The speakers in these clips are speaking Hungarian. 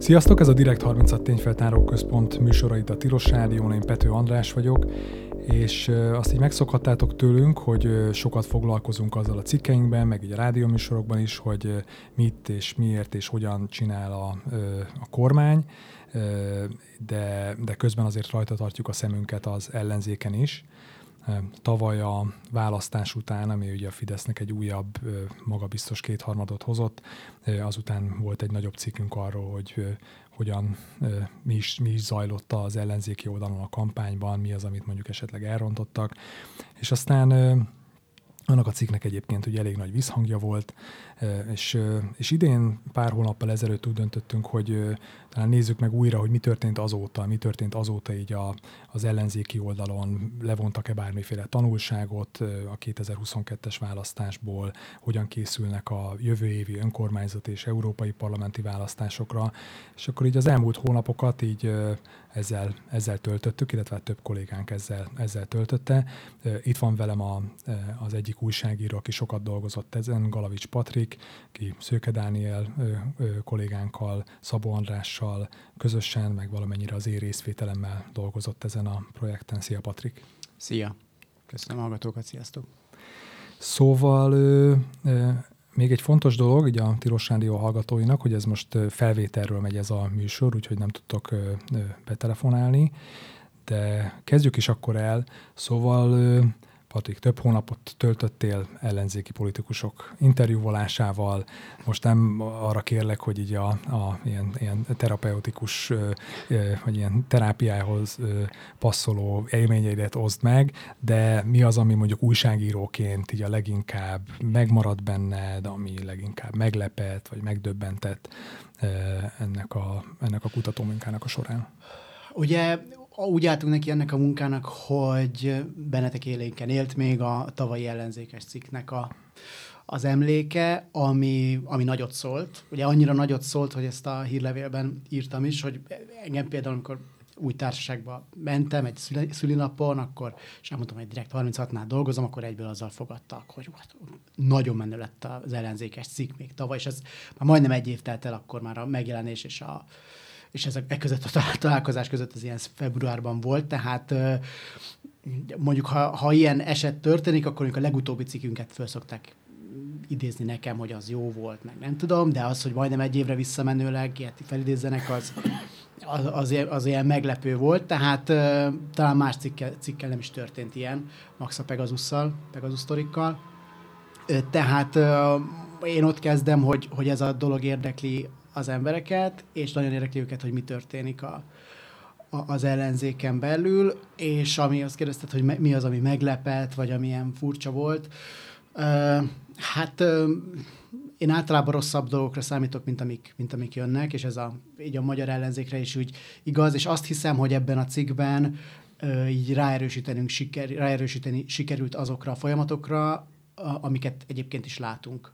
Sziasztok, ez a Direkt 36 Tényfeltáró Központ műsora itt a Tilos Rádión, én Pető András vagyok, és azt így megszokhattátok tőlünk, hogy sokat foglalkozunk azzal a cikkeinkben, meg így a rádióműsorokban is, hogy mit és miért és hogyan csinál a, a kormány, de, de közben azért rajta tartjuk a szemünket az ellenzéken is. Tavaly a választás után, ami ugye a Fidesznek egy újabb, magabiztos kétharmadot hozott, azután volt egy nagyobb cikkünk arról, hogy hogyan mi is, mi is zajlott az ellenzéki oldalon a kampányban, mi az, amit mondjuk esetleg elrontottak. És aztán annak a cikknek egyébként ugye elég nagy visszhangja volt, és, és idén pár hónappal ezelőtt úgy döntöttünk, hogy talán nézzük meg újra, hogy mi történt azóta, mi történt azóta így a, az ellenzéki oldalon, levontak-e bármiféle tanulságot a 2022-es választásból, hogyan készülnek a jövő évi önkormányzat és európai parlamenti választásokra, és akkor így az elmúlt hónapokat így ezzel, ezzel töltöttük, illetve hát több kollégánk ezzel, ezzel töltötte. Itt van velem a, az egyik újságíró, aki sokat dolgozott ezen, Galavics Patrik, ki Szőke Dániel kollégánkkal, Szabó Andrással közösen, meg valamennyire az én részvételemmel dolgozott ezen a projekten. Szia Patrik! Szia! Köszönöm a hallgatókat, sziasztok! Szóval még egy fontos dolog így a Tilos Rádió hallgatóinak, hogy ez most felvételről megy ez a műsor, úgyhogy nem tudtok betelefonálni, de kezdjük is akkor el. Szóval Patrik, több hónapot töltöttél ellenzéki politikusok interjúvolásával. Most nem arra kérlek, hogy így a, a ilyen, ilyen terapeutikus, vagy ilyen terápiához passzoló élményeidet oszd meg, de mi az, ami mondjuk újságíróként így a leginkább megmaradt benned, ami leginkább meglepett, vagy megdöbbentett ennek a, ennek a kutatómunkának a során? Ugye úgy álltunk neki ennek a munkának, hogy Benetek élénken élt még a tavalyi ellenzékes cikknek a, az emléke, ami, ami nagyot szólt. Ugye annyira nagyot szólt, hogy ezt a hírlevélben írtam is, hogy engem például, amikor új társaságba mentem egy szülinapon, akkor, és elmondtam, hogy direkt 36-nál dolgozom, akkor egyből azzal fogadtak, hogy hát, nagyon menő lett az ellenzékes cikk még tavaly, és ez már majdnem egy év telt el, akkor már a megjelenés és a, és ezek e között a találkozás között az ilyen februárban volt, tehát mondjuk ha, ha ilyen eset történik, akkor a legutóbbi cikkünket föl idézni nekem, hogy az jó volt, meg nem tudom, de az, hogy majdnem egy évre visszamenőleg ilyet felidézzenek, az, az, az, az ilyen meglepő volt, tehát uh, talán más cikkel, cikkel nem is történt ilyen, max a Pegasusszal, Pegasus sztorikkal. Uh, tehát uh, én ott kezdem, hogy, hogy ez a dolog érdekli az embereket, és nagyon érdekli őket, hogy mi történik a, a, az ellenzéken belül, és ami azt kérdezted, hogy me, mi az, ami meglepett, vagy amilyen furcsa volt. Uh, hát uh, én általában rosszabb dolgokra számítok, mint amik, mint amik jönnek, és ez a, így a magyar ellenzékre is úgy igaz, és azt hiszem, hogy ebben a cikkben uh, így ráerősítenünk, siker, ráerősíteni sikerült azokra a folyamatokra, a, amiket egyébként is látunk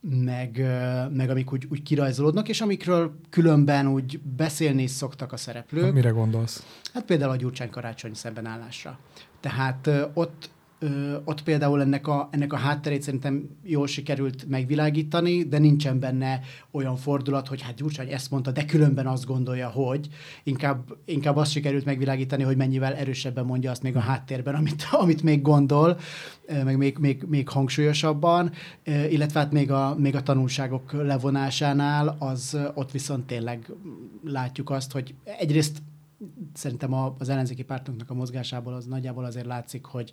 meg, meg amik úgy, úgy kirajzolódnak, és amikről különben úgy beszélni is szoktak a szereplők. Hát mire gondolsz? Hát például a Gyurcsány-Karácsony szembenállásra. Tehát ott ö, ott például ennek a, ennek a hátterét szerintem jól sikerült megvilágítani, de nincsen benne olyan fordulat, hogy hát Gyurcsány ezt mondta, de különben azt gondolja, hogy inkább, inkább azt sikerült megvilágítani, hogy mennyivel erősebben mondja azt még a háttérben, amit, amit még gondol, meg még, még, még hangsúlyosabban, illetve hát még a, még a tanulságok levonásánál, az ott viszont tényleg látjuk azt, hogy egyrészt szerintem a, az ellenzéki pártoknak a mozgásából az nagyjából azért látszik, hogy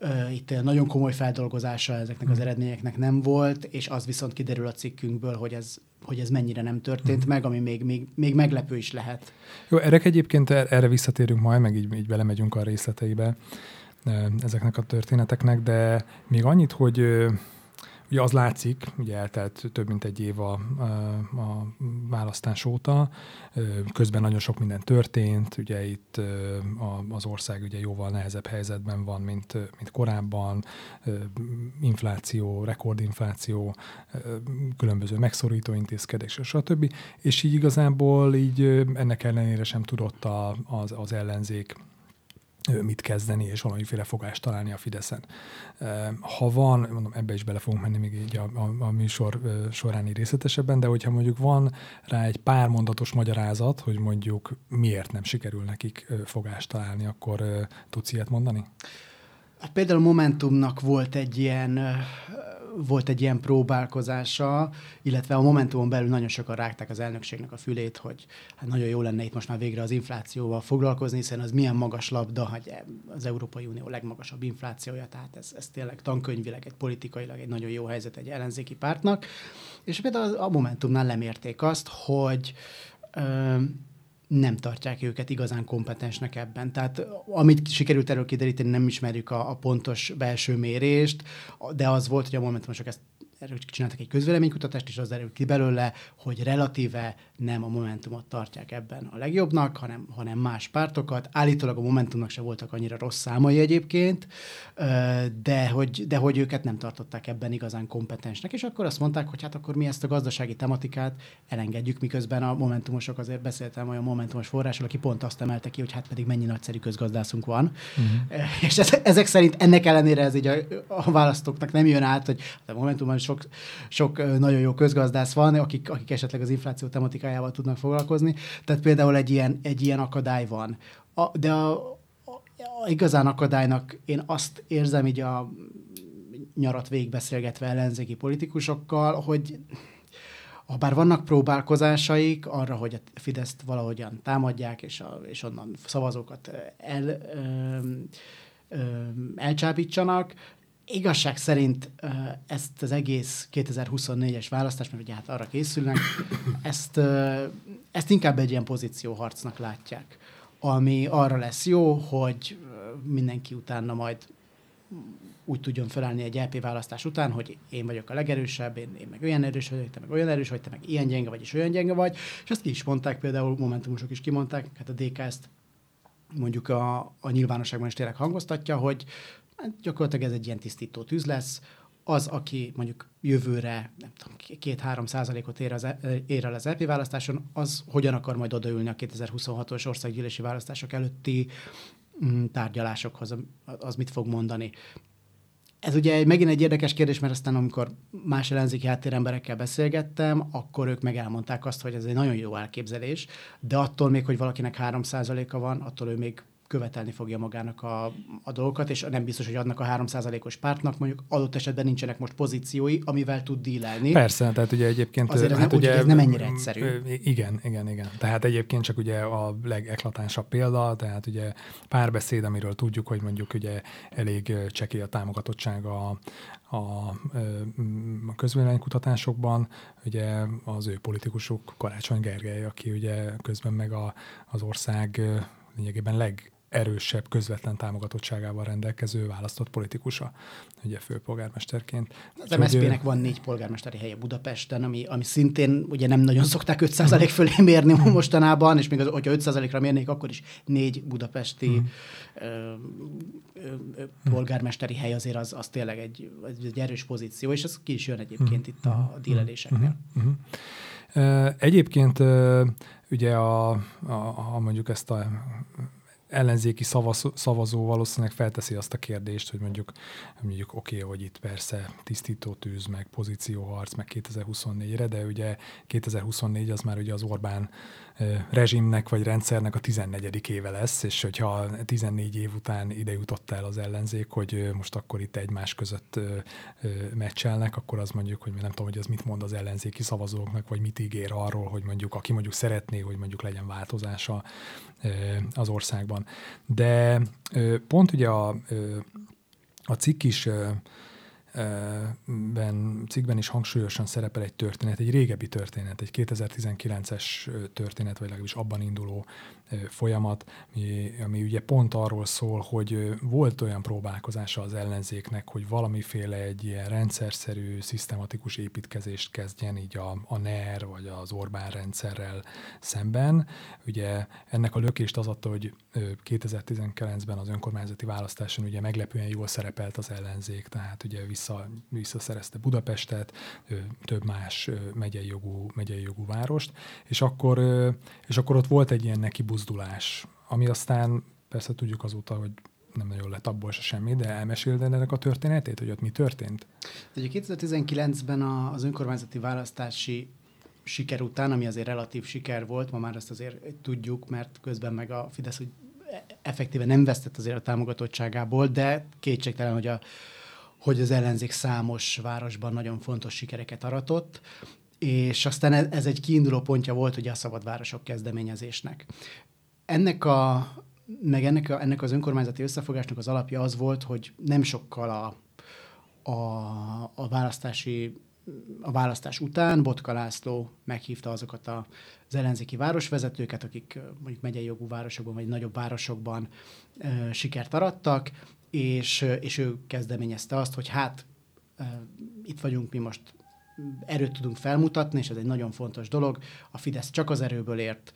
uh, itt nagyon komoly feldolgozása ezeknek az hmm. eredményeknek nem volt, és az viszont kiderül a cikkünkből, hogy ez, hogy ez mennyire nem történt mm. meg, ami még, még, még meglepő is lehet. Jó, erre egyébként erre visszatérünk majd, meg így, így belemegyünk a részleteibe ezeknek a történeteknek, de még annyit, hogy Ugye az látszik, ugye eltelt több mint egy év a, a, választás óta, közben nagyon sok minden történt, ugye itt az ország ugye jóval nehezebb helyzetben van, mint, mint korábban, infláció, rekordinfláció, különböző megszorító intézkedések, stb. És így igazából így ennek ellenére sem tudott az, az ellenzék mit kezdeni, és valamiféle fogást találni a Fideszen. Ha van, mondom, ebbe is bele fogunk menni még így a, a, a műsor soráni részletesebben, de hogyha mondjuk van rá egy pár mondatos magyarázat, hogy mondjuk miért nem sikerül nekik fogást találni, akkor tudsz ilyet mondani? Hát például Momentumnak volt egy ilyen volt egy ilyen próbálkozása, illetve a Momentumon belül nagyon sokan rágták az elnökségnek a fülét, hogy hát nagyon jó lenne itt most már végre az inflációval foglalkozni, hiszen az milyen magas labda, hogy az Európai Unió legmagasabb inflációja, tehát ez, ez tényleg tankönyvileg, egy politikailag egy nagyon jó helyzet egy ellenzéki pártnak. És például a Momentumnál lemérték azt, hogy ö, nem tartják őket igazán kompetensnek ebben. Tehát amit sikerült erről kideríteni, nem ismerjük a, a pontos belső mérést, de az volt, hogy a Momentumosok ezt erről csináltak egy közvéleménykutatást, és az derül ki belőle, hogy relatíve nem a Momentumot tartják ebben a legjobbnak, hanem, hanem más pártokat. Állítólag a Momentumnak se voltak annyira rossz számai egyébként, de hogy, de hogy őket nem tartották ebben igazán kompetensnek, és akkor azt mondták, hogy hát akkor mi ezt a gazdasági tematikát elengedjük, miközben a Momentumosok azért beszéltem olyan Momentumos forrásról, aki pont azt emelte ki, hogy hát pedig mennyi nagyszerű közgazdászunk van. Uh-huh. És ezek szerint ennek ellenére ez így a, a választóknak nem jön át, hogy a Momentumban sok, sok nagyon jó közgazdász van, akik, akik esetleg az infláció tematikájával tudnak foglalkozni. Tehát például egy ilyen, egy ilyen akadály van. A, de a, a, igazán akadálynak én azt érzem így a nyarat végigbeszélgetve ellenzéki politikusokkal, hogy ha bár vannak próbálkozásaik arra, hogy a Fideszt valahogyan támadják, és, a, és onnan szavazókat el, ö, ö, elcsábítsanak, igazság szerint ezt az egész 2024-es választást, mert ugye hát arra készülnek, ezt, ezt inkább egy ilyen pozícióharcnak látják, ami arra lesz jó, hogy mindenki utána majd úgy tudjon felállni egy LP választás után, hogy én vagyok a legerősebb, én, én meg olyan erős vagyok, te meg olyan erős vagy, te meg ilyen gyenge vagy, és olyan gyenge vagy. És azt ki is mondták, például Momentumosok is kimondták, hát a DK ezt mondjuk a, a nyilvánosságban is tényleg hangoztatja, hogy Hát gyakorlatilag ez egy ilyen tisztító tűz lesz. Az, aki mondjuk jövőre nem tudom, két-három százalékot ér, az, e, ér el az EP választáson, az hogyan akar majd odaülni a 2026-os országgyűlési választások előtti mm, tárgyalásokhoz, az mit fog mondani. Ez ugye megint egy érdekes kérdés, mert aztán amikor más ellenzéki háttéremberekkel beszélgettem, akkor ők meg elmondták azt, hogy ez egy nagyon jó elképzelés, de attól még, hogy valakinek 3%-a van, attól ő még követelni fogja magának a, a dolgokat, és nem biztos, hogy adnak a 3%-os pártnak, mondjuk adott esetben nincsenek most pozíciói, amivel tud dílelni. Persze, tehát ugye egyébként... Azért hát ugye, ez nem ennyire egyszerű. Igen, igen, igen. Tehát egyébként csak ugye a legeklatánsabb példa, tehát ugye párbeszéd, amiről tudjuk, hogy mondjuk ugye elég csekély a támogatottsága a, a, a közvéleménykutatásokban, ugye az ő politikusuk Karácsony Gergely, aki ugye közben meg a, az ország lényegében leg erősebb közvetlen támogatottságával rendelkező választott politikusa, ugye főpolgármesterként. Az MSZP-nek van négy polgármesteri helye Budapesten, ami, ami szintén ugye nem nagyon szokták 5% fölé mérni mostanában, és még az, hogyha 5%-ra mérnék, akkor is négy budapesti mm. ö, ö, ö, polgármesteri hely azért az, az tényleg egy, egy erős pozíció, és ez ki is jön egyébként mm. itt a, a díleléseknél. Mm. Mm. Egyébként ugye a, a, a, mondjuk ezt a ellenzéki szavaz, szavazó valószínűleg felteszi azt a kérdést, hogy mondjuk, mondjuk oké, okay, hogy itt persze tisztító tűz, meg pozícióharc, meg 2024-re, de ugye 2024 az már ugye az Orbán rezsimnek vagy rendszernek a 14. éve lesz, és hogyha 14 év után ide jutott el az ellenzék, hogy most akkor itt egymás között meccselnek, akkor az mondjuk, hogy nem tudom, hogy az mit mond az ellenzéki szavazóknak, vagy mit ígér arról, hogy mondjuk aki mondjuk szeretné, hogy mondjuk legyen változása az országban. De pont ugye a, a cikk is ben, cikkben is hangsúlyosan szerepel egy történet, egy régebbi történet, egy 2019-es történet, vagy legalábbis abban induló folyamat, ami, ami ugye pont arról szól, hogy volt olyan próbálkozása az ellenzéknek, hogy valamiféle egy ilyen rendszerszerű, szisztematikus építkezést kezdjen így a, a NER vagy az Orbán rendszerrel szemben. Ugye ennek a lökést az adta, hogy 2019-ben az önkormányzati választáson ugye meglepően jól szerepelt az ellenzék, tehát ugye vissza, visszaszerezte Budapestet, több más megyei jogú, megyei jogú várost, és akkor, és akkor ott volt egy ilyen neki buzdulás, ami aztán persze tudjuk azóta, hogy nem nagyon lett abból se semmi, de elmeséld ennek a történetét, hogy ott mi történt? Ugye 2019-ben az önkormányzati választási siker után, ami azért relatív siker volt, ma már ezt azért tudjuk, mert közben meg a Fidesz úgy effektíve nem vesztett azért a támogatottságából, de kétségtelen, hogy, a, hogy az ellenzék számos városban nagyon fontos sikereket aratott, és aztán ez, ez egy kiinduló pontja volt ugye a szabadvárosok kezdeményezésnek. Ennek a, meg ennek, a, ennek az önkormányzati összefogásnak az alapja az volt, hogy nem sokkal a, a, a választási a választás után Botka László meghívta azokat az ellenzéki városvezetőket, akik mondjuk megyei jogú városokban vagy nagyobb városokban e, sikert arattak, és, és ő kezdeményezte azt, hogy hát itt vagyunk mi most erőt tudunk felmutatni, és ez egy nagyon fontos dolog. A Fidesz csak az erőből ért,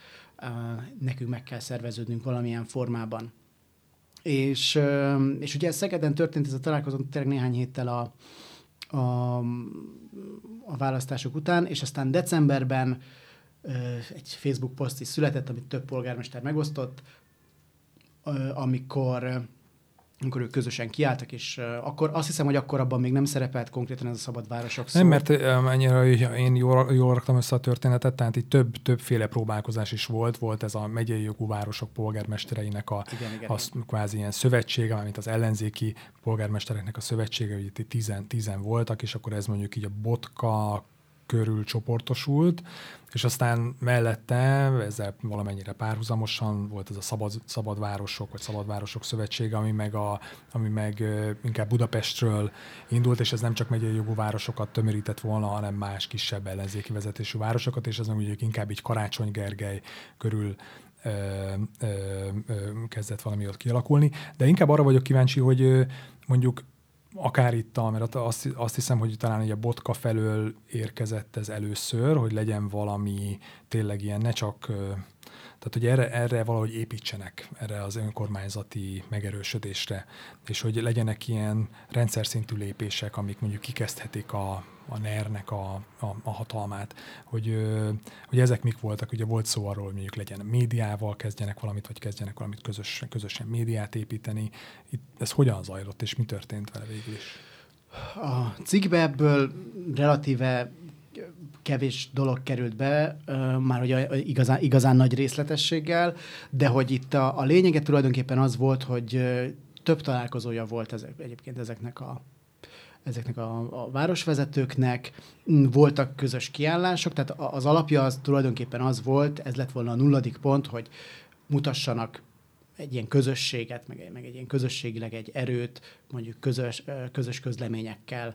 nekünk meg kell szerveződnünk valamilyen formában. És, és ugye Szegeden történt ez a találkozó tényleg néhány héttel a, a, a választások után, és aztán decemberben egy Facebook poszt is született, amit több polgármester megosztott, amikor amikor ők közösen kiálltak, és akkor azt hiszem, hogy akkor abban még nem szerepelt konkrétan ez a szabad városok szó. Nem, mert ennyire én jól, jól raktam össze a történetet, tehát itt több, többféle próbálkozás is volt. Volt ez a megyei jogú városok polgármestereinek a, igen, igen, a igen. kvázi ilyen szövetsége, mint az ellenzéki polgármestereknek a szövetsége, hogy itt tizen, tizen voltak, és akkor ez mondjuk így a Botka, körül csoportosult, és aztán mellette ezzel valamennyire párhuzamosan volt ez a szabad, szabad városok, vagy szabad városok szövetsége, ami meg, a, ami meg inkább Budapestről indult, és ez nem csak megyei jogú városokat tömörített volna, hanem más kisebb ellenzéki vezetésű városokat, és ez nem úgy inkább így Karácsony Gergely körül ö, ö, ö, kezdett valami ott kialakulni. De inkább arra vagyok kíváncsi, hogy mondjuk akár itt, mert azt, hiszem, hogy talán egy a botka felől érkezett ez először, hogy legyen valami tényleg ilyen, ne csak tehát, hogy erre, erre valahogy építsenek, erre az önkormányzati megerősödésre, és hogy legyenek ilyen rendszer szintű lépések, amik mondjuk kikezdhetik a, a NER-nek a, a, a hatalmát, hogy, hogy ezek mik voltak, ugye volt szó arról, hogy mondjuk legyen médiával kezdjenek valamit, vagy kezdjenek valamit közös, közösen médiát építeni. Itt ez hogyan zajlott, és mi történt vele végül is? A cikkbe ebből relatíve kevés dolog került be, már hogy igazán, igazán nagy részletességgel, de hogy itt a, a lényege tulajdonképpen az volt, hogy több találkozója volt ezek, egyébként ezeknek a ezeknek a, a városvezetőknek, voltak közös kiállások, tehát az alapja az tulajdonképpen az volt, ez lett volna a nulladik pont, hogy mutassanak egy ilyen közösséget, meg, meg egy ilyen közösségileg egy erőt, mondjuk közös, közös közleményekkel,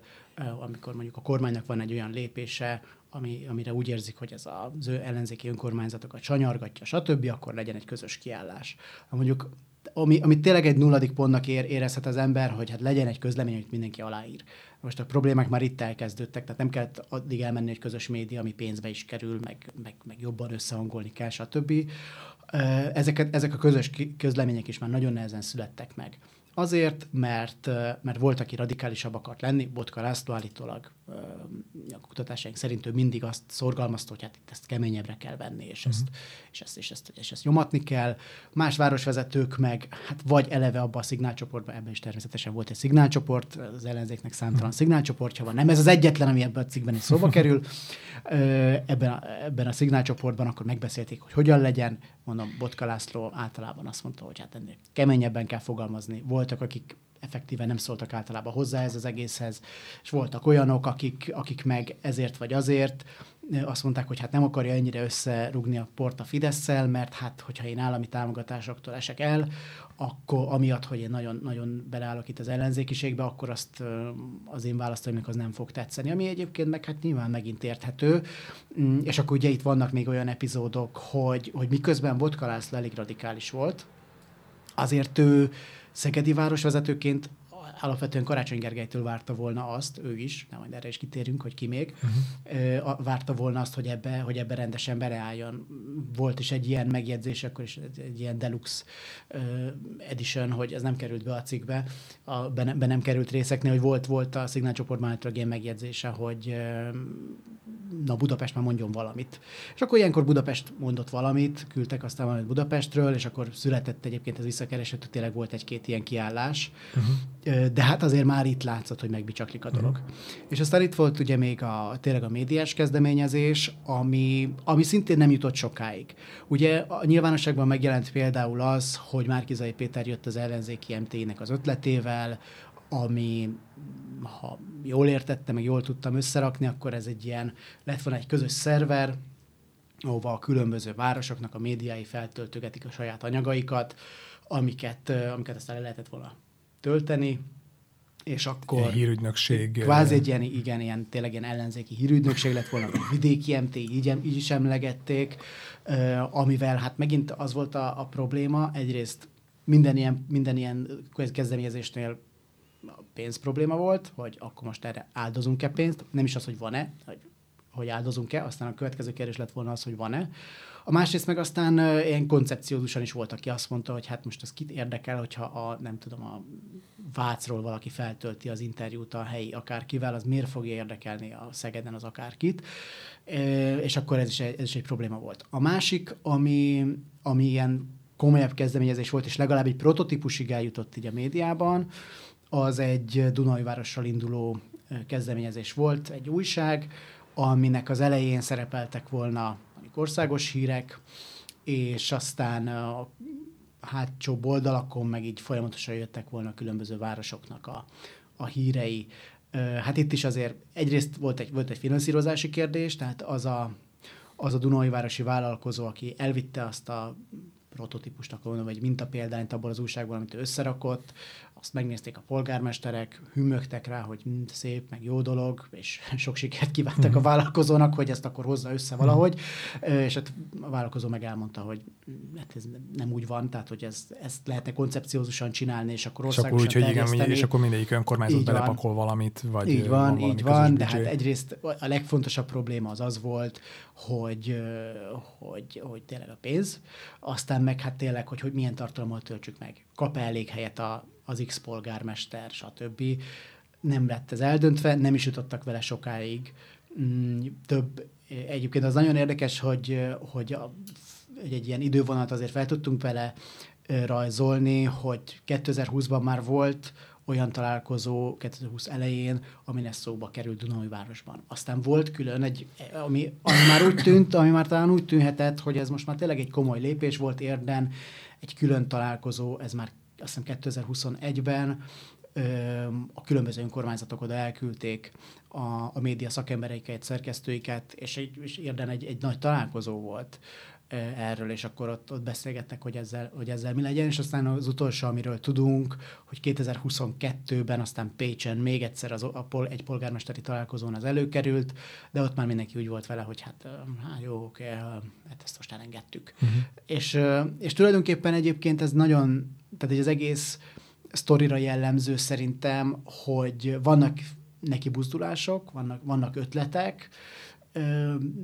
amikor mondjuk a kormánynak van egy olyan lépése, ami, amire úgy érzik, hogy ez az ő ellenzéki önkormányzatokat sanyargatja, stb., akkor legyen egy közös kiállás. Mondjuk ami, ami tényleg egy nulladik pontnak ér, érezhet az ember, hogy hát legyen egy közlemény, amit mindenki aláír. Most a problémák már itt elkezdődtek, tehát nem kellett addig elmenni egy közös média, ami pénzbe is kerül, meg, meg, meg jobban összehangolni kell, stb. Ezeket, ezek a közös közlemények is már nagyon nehezen születtek meg. Azért, mert, mert volt, aki radikálisabb akart lenni, Botka László állítólag a kutatásaink szerint ő mindig azt szorgalmazta, hogy hát itt ezt keményebbre kell venni, és, uh-huh. ezt, és, ezt, és, ezt, és ezt nyomatni kell. Más városvezetők meg, hát vagy eleve abban a szignálcsoportban, ebben is természetesen volt egy szignálcsoport, az ellenzéknek számtalan uh-huh. szignálcsoportja van. Nem ez az egyetlen, ami ebben a cikkben is szóba kerül. Ebben a, ebben a szignálcsoportban akkor megbeszélték, hogy hogyan legyen. Mondom, Botka László általában azt mondta, hogy hát ennél keményebben kell fogalmazni. Voltak, akik effektíven nem szóltak általában hozzá ez az egészhez, és voltak olyanok, akik, akik meg ezért vagy azért azt mondták, hogy hát nem akarja ennyire összerugni a port a fidesz mert hát, hogyha én állami támogatásoktól esek el, akkor amiatt, hogy én nagyon, nagyon beleállok itt az ellenzékiségbe, akkor azt az én választóimnak az nem fog tetszeni. Ami egyébként meg hát nyilván megint érthető. Mm, és akkor ugye itt vannak még olyan epizódok, hogy, hogy miközben Botka László elég radikális volt, azért ő szegedi városvezetőként alapvetően Karácsony Gergelytől várta volna azt, ő is, nem majd erre is kitérünk, hogy ki még, uh-huh. várta volna azt, hogy ebbe, hogy ebbe rendesen beleálljon. Volt is egy ilyen megjegyzés, akkor is egy ilyen deluxe edition, hogy ez nem került be a cikkbe, a, be, ne, be nem került részeknél, hogy volt, volt a szignálcsoportban egy ilyen megjegyzése, hogy na Budapest már mondjon valamit. És akkor ilyenkor Budapest mondott valamit, küldtek aztán valamit Budapestről, és akkor született egyébként ez visszakeresett, tényleg volt egy-két ilyen kiállás. Uh-huh. De hát azért már itt látszott, hogy megbicsaklik a dolog. Uh-huh. És aztán itt volt ugye még a, tényleg a médiás kezdeményezés, ami, ami szintén nem jutott sokáig. Ugye a nyilvánosságban megjelent például az, hogy Márkizai Péter jött az ellenzéki MT-nek az ötletével, ami, ha jól értettem, meg jól tudtam összerakni, akkor ez egy ilyen, lett volna egy közös szerver, ahova a különböző városoknak a médiái feltöltögetik a saját anyagaikat, amiket, amiket aztán le lehetett volna tölteni, és akkor... Ilyen hírügynökség. Kvázi egy ilyen, igen, ilyen, tényleg ilyen ellenzéki hírügynökség lett volna, vagy vidéki MT, így, így is emlegették, amivel hát megint az volt a, a probléma, egyrészt minden ilyen, minden ilyen kezdeményezésnél pénz probléma volt, hogy akkor most erre áldozunk-e pénzt, nem is az, hogy van-e, hogy, hogy áldozunk-e, aztán a következő kérdés lett volna az, hogy van-e. A másrészt meg aztán uh, ilyen koncepciódusan is volt, aki azt mondta, hogy hát most ez kit érdekel, hogyha a, nem tudom, a Vácról valaki feltölti az interjút a helyi akárkivel, az miért fogja érdekelni a Szegeden az akárkit, és akkor ez is, egy, ez is egy probléma volt. A másik, ami, ami ilyen komolyabb kezdeményezés volt, és legalább egy prototípusig eljutott így a médiában, az egy Dunajvárossal induló kezdeményezés volt, egy újság, aminek az elején szerepeltek volna országos hírek, és aztán a hátsó oldalakon meg így folyamatosan jöttek volna a különböző városoknak a, a hírei. Hát itt is azért egyrészt volt egy, volt egy finanszírozási kérdés, tehát az a, az a Dunai városi vállalkozó, aki elvitte azt a prototípust, akkor mondom, vagy mintapéldányt abból az újságból, amit ő összerakott, azt megnézték a polgármesterek, hümögtek rá, hogy mind szép, meg jó dolog, és sok sikert kívántak a mhm. vállalkozónak, hogy ezt akkor hozza össze valahogy, és hát a vállalkozó meg elmondta, hogy hát ez nem úgy van, tehát hogy ez, ezt lehetne koncepciózusan csinálni, és akkor országosan és akkor, úgy, hogy igen, és akkor mindegyik önkormányzat így belepakol van. valamit, vagy Így van, van így van, de hát egyrészt a legfontosabb probléma az az volt, hogy, hogy, hogy tényleg a pénz, aztán meg hát tényleg, hogy, hogy milyen tartalommal töltsük meg. Kap -e elég helyet a, az X polgármester, stb. Nem lett ez eldöntve, nem is jutottak vele sokáig. Mm, több, egyébként az nagyon érdekes, hogy, hogy a, egy ilyen idővonat azért fel tudtunk vele rajzolni, hogy 2020-ban már volt olyan találkozó 2020 elején, ami lesz szóba került Dunai városban. Aztán volt külön egy, ami, ami már úgy tűnt, ami már talán úgy tűnhetett, hogy ez most már tényleg egy komoly lépés volt érden, egy külön találkozó, ez már azt hiszem 2021-ben a különböző önkormányzatok oda elküldték a, a média szakembereiket, szerkesztőiket, és, egy, és érden egy, egy nagy találkozó volt erről, és akkor ott, ott beszélgettek, hogy ezzel, hogy ezzel mi legyen, és aztán az utolsó, amiről tudunk, hogy 2022-ben aztán Pécsen még egyszer az, a, pol, egy polgármesteri találkozón az előkerült, de ott már mindenki úgy volt vele, hogy hát, hát jó, oké, hát ezt most elengedtük. Uh-huh. És, és tulajdonképpen egyébként ez nagyon, tehát az egész sztorira jellemző szerintem, hogy vannak neki buzdulások, vannak, vannak ötletek,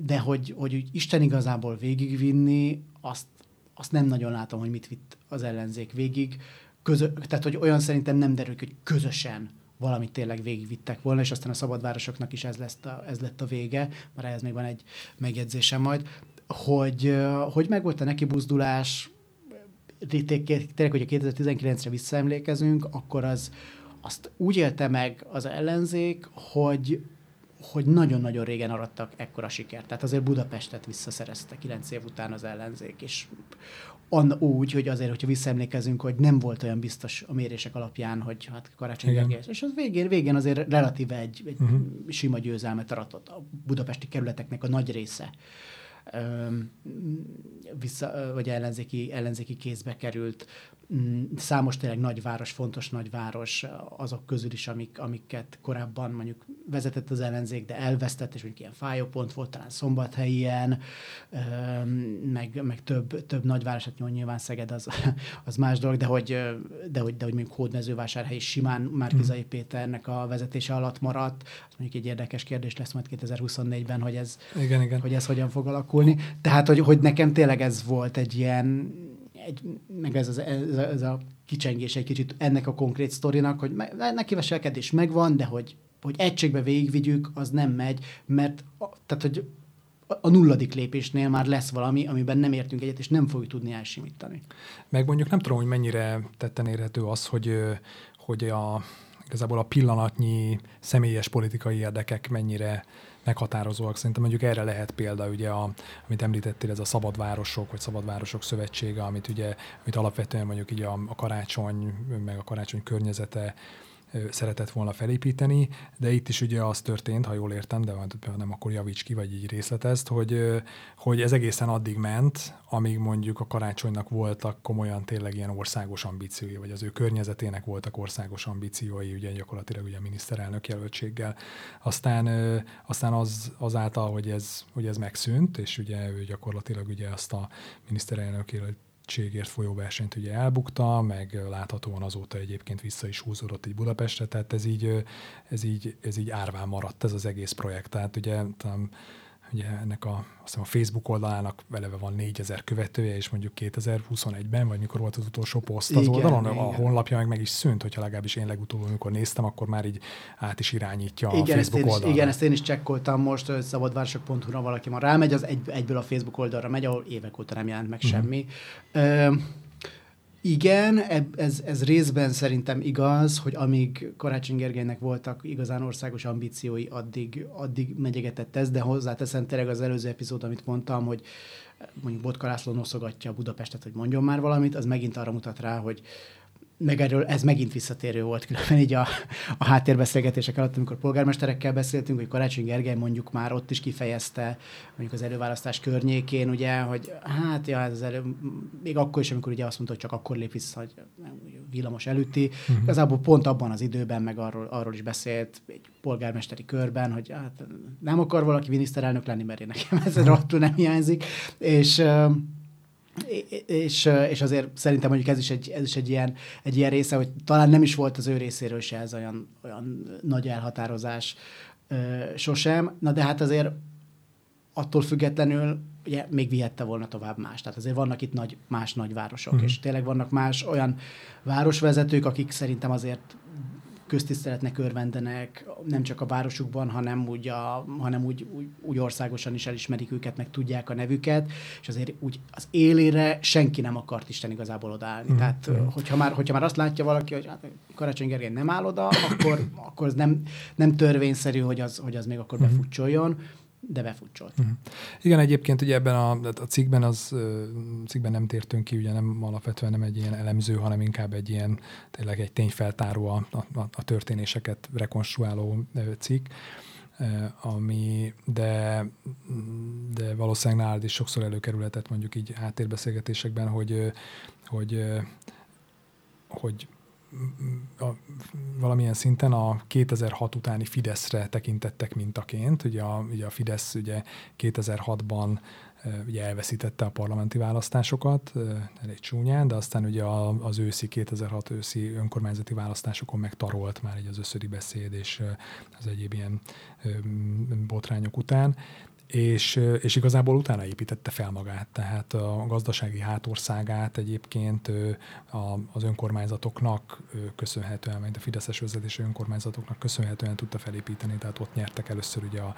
de hogy, hogy Isten igazából végigvinni, azt, azt nem nagyon látom, hogy mit vitt az ellenzék végig. Közö, tehát, hogy olyan szerintem nem derül, hogy közösen valamit tényleg végigvittek volna, és aztán a szabadvárosoknak is ez, lesz a, ez lett a vége, mert ehhez még van egy megjegyzésem majd, hogy, hogy megvolt a neki buzdulás, tényleg, hogy a 2019-re visszaemlékezünk, akkor az, azt úgy élte meg az ellenzék, hogy hogy nagyon-nagyon régen arattak ekkora sikert. Tehát azért Budapestet visszaszerezte kilenc év után az ellenzék, és an, úgy, hogy azért, hogyha visszaemlékezünk, hogy nem volt olyan biztos a mérések alapján, hogy hát Karácsony Gergely, és az végén, végén azért relatíve egy, egy uh-huh. sima győzelmet aratott a budapesti kerületeknek a nagy része vissza, vagy ellenzéki, ellenzéki kézbe került. Mm, számos tényleg nagyváros, fontos nagyváros, azok közül is, amik, amiket korábban mondjuk vezetett az ellenzék, de elvesztett, és mondjuk ilyen fájópont volt, talán szombathelyen, meg, meg több, több nagyváros, hát nyilván Szeged az, az más dolog, de hogy, de hogy, de hogy mondjuk Hódmezővásárhely is simán Márkizai hmm. Péternek a vezetése alatt maradt. Az mondjuk egy érdekes kérdés lesz majd 2024-ben, hogy ez, igen, igen. hogy ez hogyan fog alakulni. Tehát, hogy, hogy nekem tényleg ez volt egy ilyen egy, meg ez, az, ez, a, ez a kicsengés egy kicsit ennek a konkrét sztorinak, hogy neki veselkedés megvan, de hogy, hogy egységbe végigvigyük, az nem megy, mert Tehát, hogy a nulladik lépésnél már lesz valami, amiben nem értünk egyet, és nem fogjuk tudni elsimítani. Meg mondjuk nem tudom, hogy mennyire tetten érhető az, hogy, hogy a, igazából a pillanatnyi személyes politikai érdekek mennyire meghatározóak. Szerintem mondjuk erre lehet példa, ugye, a, amit említettél, ez a Szabadvárosok, vagy Szabadvárosok Szövetsége, amit ugye, amit alapvetően mondjuk így a, a karácsony, meg a karácsony környezete szeretett volna felépíteni, de itt is ugye az történt, ha jól értem, de nem akkor javíts ki, vagy így részletezt, hogy, hogy ez egészen addig ment, amíg mondjuk a karácsonynak voltak komolyan tényleg ilyen országos ambíciói, vagy az ő környezetének voltak országos ambíciói, ugye gyakorlatilag ugye a miniszterelnök jelöltséggel. Aztán, aztán az, azáltal, hogy ez, hogy ez megszűnt, és ugye ő gyakorlatilag ugye azt a miniszterelnök segítségért folyó versenyt ugye elbukta, meg láthatóan azóta egyébként vissza is húzódott így Budapestre, tehát ez így, ez így, ez így árván maradt ez az egész projekt. Tehát ugye Ugye ennek a, azt hiszem a Facebook oldalának eleve van 4000 követője, és mondjuk 2021-ben, vagy mikor volt az utolsó poszt az igen, oldalon, igen. a honlapja meg meg is szűnt, hogyha legalábbis én legutóbb, amikor néztem, akkor már így át is irányítja igen, a Facebook oldalra. Igen, ezt én is csekkoltam most, szabadvárosok.hu-ra valaki ma rámegy, az egy, egyből a Facebook oldalra megy, ahol évek óta nem jelent meg uh-huh. semmi. Uh, igen, ez, ez részben szerintem igaz, hogy amíg Karácsony Gergelynek voltak igazán országos ambíciói, addig, addig megyegetett ez, de hozzáteszem tényleg az előző epizód, amit mondtam, hogy mondjuk Botka László noszogatja Budapestet, hogy mondjon már valamit, az megint arra mutat rá, hogy, meg erről ez megint visszatérő volt különben így a, a háttérbeszélgetések alatt, amikor polgármesterekkel beszéltünk, hogy Karácsony Gergely mondjuk már ott is kifejezte, mondjuk az előválasztás környékén, ugye, hogy hát ja, ez az elő, még akkor is, amikor ugye azt mondta, hogy csak akkor lép vissza, hogy villamos előtti, uh-huh. igazából pont abban az időben meg arról, arról is beszélt egy polgármesteri körben, hogy hát nem akar valaki miniszterelnök lenni, mert én nekem ez uh-huh. nem hiányzik, és és, és azért szerintem mondjuk ez is egy, ez is egy, ilyen, egy ilyen része, hogy talán nem is volt az ő részéről se ez olyan, olyan nagy elhatározás ö, sosem. Na de hát azért attól függetlenül ugye még vihette volna tovább más. Tehát azért vannak itt nagy, más nagyvárosok, mm. és tényleg vannak más olyan városvezetők, akik szerintem azért köztiszteletnek örvendenek, nem csak a városukban, hanem úgy, a, hanem úgy, úgy, úgy országosan is elismerik őket, meg tudják a nevüket, és azért úgy az élére senki nem akart Isten igazából odaállni. Mm. Tehát, hogyha már, hogyha már azt látja valaki, hogy hát Karácsony Gergely nem áll oda, akkor, akkor az nem, nem törvényszerű, hogy az, hogy az még akkor mm. befutcsoljon de befutcsolt. Uh-huh. Igen, egyébként ugye ebben a, a cikkben az cikkben nem tértünk ki, ugye nem alapvetően nem egy ilyen elemző, hanem inkább egy ilyen tényleg egy tényfeltáró a, a, a történéseket rekonstruáló cikk ami, de, de valószínűleg nálad is sokszor előkerülhetett mondjuk így háttérbeszélgetésekben, hogy, hogy, hogy a, valamilyen szinten a 2006 utáni Fideszre tekintettek mintaként. Ugye a, ugye a Fidesz ugye 2006-ban ugye elveszítette a parlamenti választásokat, elég csúnyán, de aztán ugye az őszi, 2006 őszi önkormányzati választásokon megtarolt már egy az összödi beszéd és az egyéb ilyen botrányok után, és, és igazából utána építette fel magát, tehát a gazdasági hátországát egyébként az önkormányzatoknak köszönhetően, vagy a Fideszes vezetésű önkormányzatoknak köszönhetően tudta felépíteni, tehát ott nyertek először ugye a,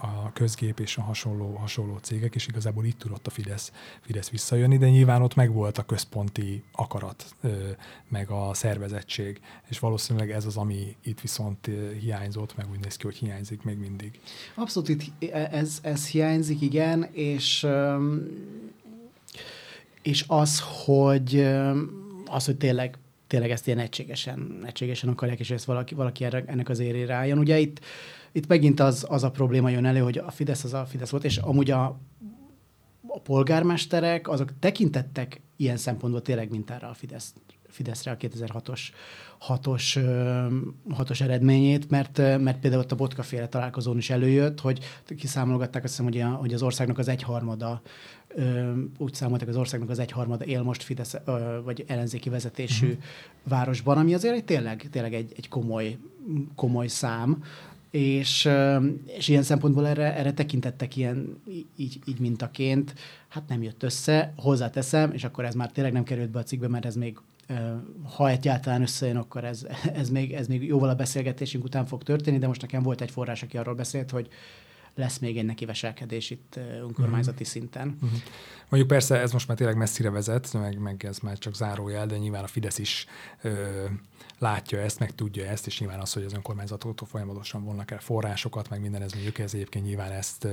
a közgép és a hasonló, hasonló cégek, és igazából itt tudott a Fidesz, Fidesz visszajönni, de nyilván ott megvolt a központi akarat, meg a szervezettség, és valószínűleg ez az, ami itt viszont hiányzott, meg úgy néz ki, hogy hiányzik még mindig. Abszolút itt e, ez, ez hiányzik, igen, és, és az, hogy az, hogy tényleg tényleg ezt ilyen egységesen, egységesen akarják, és ezt valaki, valaki erre, ennek az érére álljon. Ugye itt, itt megint az, az a probléma jön elő, hogy a Fidesz az a Fidesz volt, és amúgy a, a polgármesterek, azok tekintettek ilyen szempontból tényleg mintára a Fidesz, Fideszre a 2006-os hatos, hatos eredményét, mert, mert például ott a botkaféle találkozón is előjött, hogy kiszámolgatták azt hiszem, hogy, a, hogy az országnak az egyharmada úgy számoltak, az országnak az egyharmada él most Fidesz, vagy ellenzéki vezetésű uh-huh. városban, ami azért egy, tényleg, tényleg egy, egy komoly, komoly szám, és, és ilyen szempontból erre, erre tekintettek ilyen így, így mintaként, hát nem jött össze, hozzáteszem, és akkor ez már tényleg nem került be a cikkbe, mert ez még ha egyáltalán összejön, akkor ez, ez, még, ez még jóval a beszélgetésünk után fog történni, de most nekem volt egy forrás, aki arról beszélt, hogy lesz még egy nekiveselkedés itt önkormányzati uh-huh. szinten. Uh-huh. Mondjuk persze ez most már tényleg messzire vezet, meg, meg ez már csak zárójel, de nyilván a Fidesz is ö, látja ezt, meg tudja ezt, és nyilván az, hogy az önkormányzatoktól folyamatosan vonnak el forrásokat, meg minden ez mondjuk ez egyébként nyilván ezt,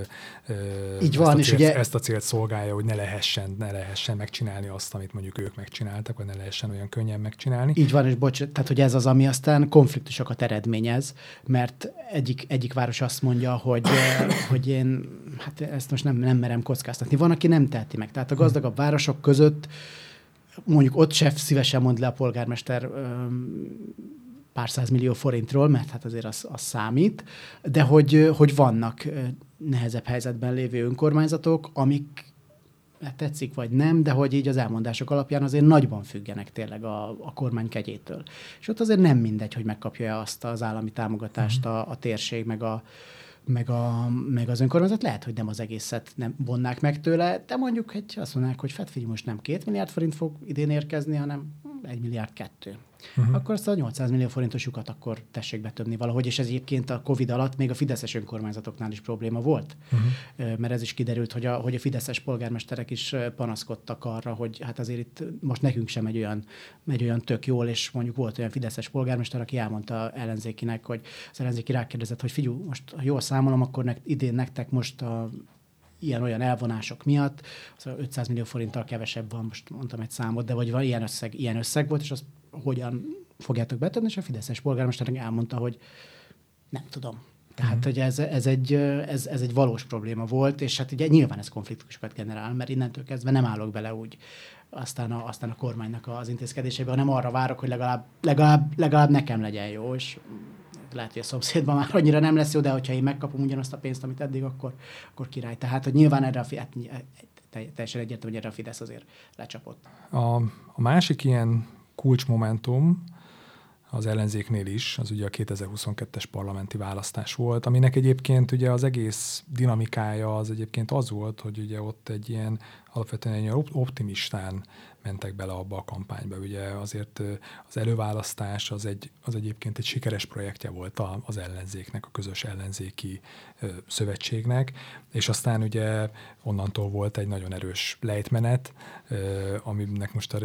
Így ezt, van, a célt, és ugye... ezt a célt szolgálja, hogy ne lehessen, ne lehessen megcsinálni azt, amit mondjuk ők megcsináltak, vagy ne lehessen olyan könnyen megcsinálni. Így van, és bocs, tehát hogy ez az, ami aztán konfliktusokat eredményez, mert egyik, egyik város azt mondja, hogy, hogy én, hát ezt most nem, nem merem kockáztatni. Van, aki nem teheti meg. Tehát a gazdagabb városok között mondjuk ott se szívesen mond le a polgármester pár millió forintról, mert hát azért az, az számít, de hogy, hogy vannak nehezebb helyzetben lévő önkormányzatok, amik hát tetszik vagy nem, de hogy így az elmondások alapján azért nagyban függenek tényleg a, a kormány kegyétől. És ott azért nem mindegy, hogy megkapja azt az állami támogatást mhm. a, a térség, meg a, meg, a, meg az önkormányzat lehet, hogy nem az egészet nem vonnák meg tőle, de mondjuk hogy azt mondják, hogy Fed most nem két milliárd forint fog idén érkezni, hanem egy milliárd kettő uh-huh. akkor azt a 800 millió forintos lyukat akkor tessék betöbni valahogy, és ez egyébként a Covid alatt még a fideszes önkormányzatoknál is probléma volt, uh-huh. mert ez is kiderült, hogy a, hogy a fideszes polgármesterek is panaszkodtak arra, hogy hát azért itt most nekünk sem egy olyan, egy olyan tök jól, és mondjuk volt olyan fideszes polgármester, aki elmondta ellenzékinek, hogy az ellenzéki rákérdezett, hogy figyú, most ha jól számolom, akkor ne, idén nektek most a ilyen-olyan elvonások miatt, az 500 millió forinttal kevesebb van, most mondtam egy számot, de vagy van ilyen összeg, ilyen összeg volt, és az hogyan fogjátok betenni, és a Fideszes polgármester elmondta, hogy nem tudom. Tehát, uh-huh. hogy ez, ez, egy, ez, ez egy valós probléma volt, és hát ugye nyilván ez konfliktusokat generál, mert innentől kezdve nem állok bele úgy aztán a, aztán a kormánynak az intézkedésébe, hanem arra várok, hogy legalább, legalább, legalább nekem legyen jó, és lehet, hogy a szomszédban már annyira nem lesz jó, de hogyha én megkapom ugyanazt a pénzt, amit eddig, akkor, akkor király. Tehát, hogy nyilván erre a, hát, teljesen egyértelmű, hogy erre a Fidesz azért lecsapott. A, a másik ilyen kulcsmomentum az ellenzéknél is, az ugye a 2022-es parlamenti választás volt, aminek egyébként ugye az egész dinamikája az egyébként az volt, hogy ugye ott egy ilyen alapvetően egy optimistán mentek bele abba a kampányba. Ugye azért az előválasztás az, egy, az egyébként egy sikeres projektje volt az ellenzéknek, a közös ellenzéki szövetségnek, és aztán ugye onnantól volt egy nagyon erős lejtmenet, aminek most a,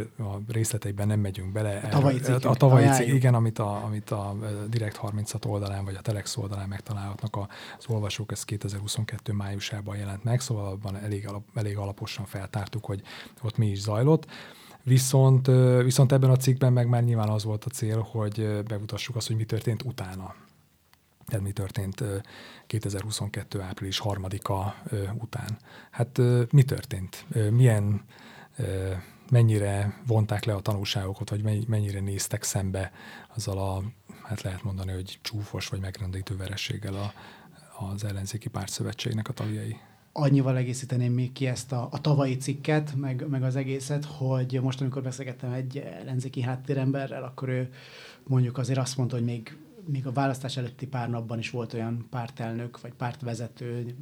részleteiben nem megyünk bele. A tavalyi cikk. A tavalyi cikk, igen, amit a, amit a Direkt 36 oldalán, vagy a Telex oldalán megtalálhatnak az olvasók, ez 2022 májusában jelent meg, szóval abban elég, alap, elég alaposan feltártuk, hogy ott mi is zajlott. Viszont, viszont ebben a cikkben meg már nyilván az volt a cél, hogy bemutassuk azt, hogy mi történt utána. Tehát mi történt 2022. április harmadika után. Hát mi történt? Milyen, mennyire vonták le a tanulságokat, vagy mennyire néztek szembe azzal a, hát lehet mondani, hogy csúfos vagy megrendítő verességgel a, az ellenzéki pártszövetségnek a tagjai? Annyival egészíteném még ki ezt a, a tavalyi cikket, meg, meg az egészet, hogy most, amikor beszélgettem egy ellenzéki háttéremberrel, akkor ő mondjuk azért azt mondta, hogy még még a választás előtti pár napban is volt olyan pártelnök, vagy pártvezető,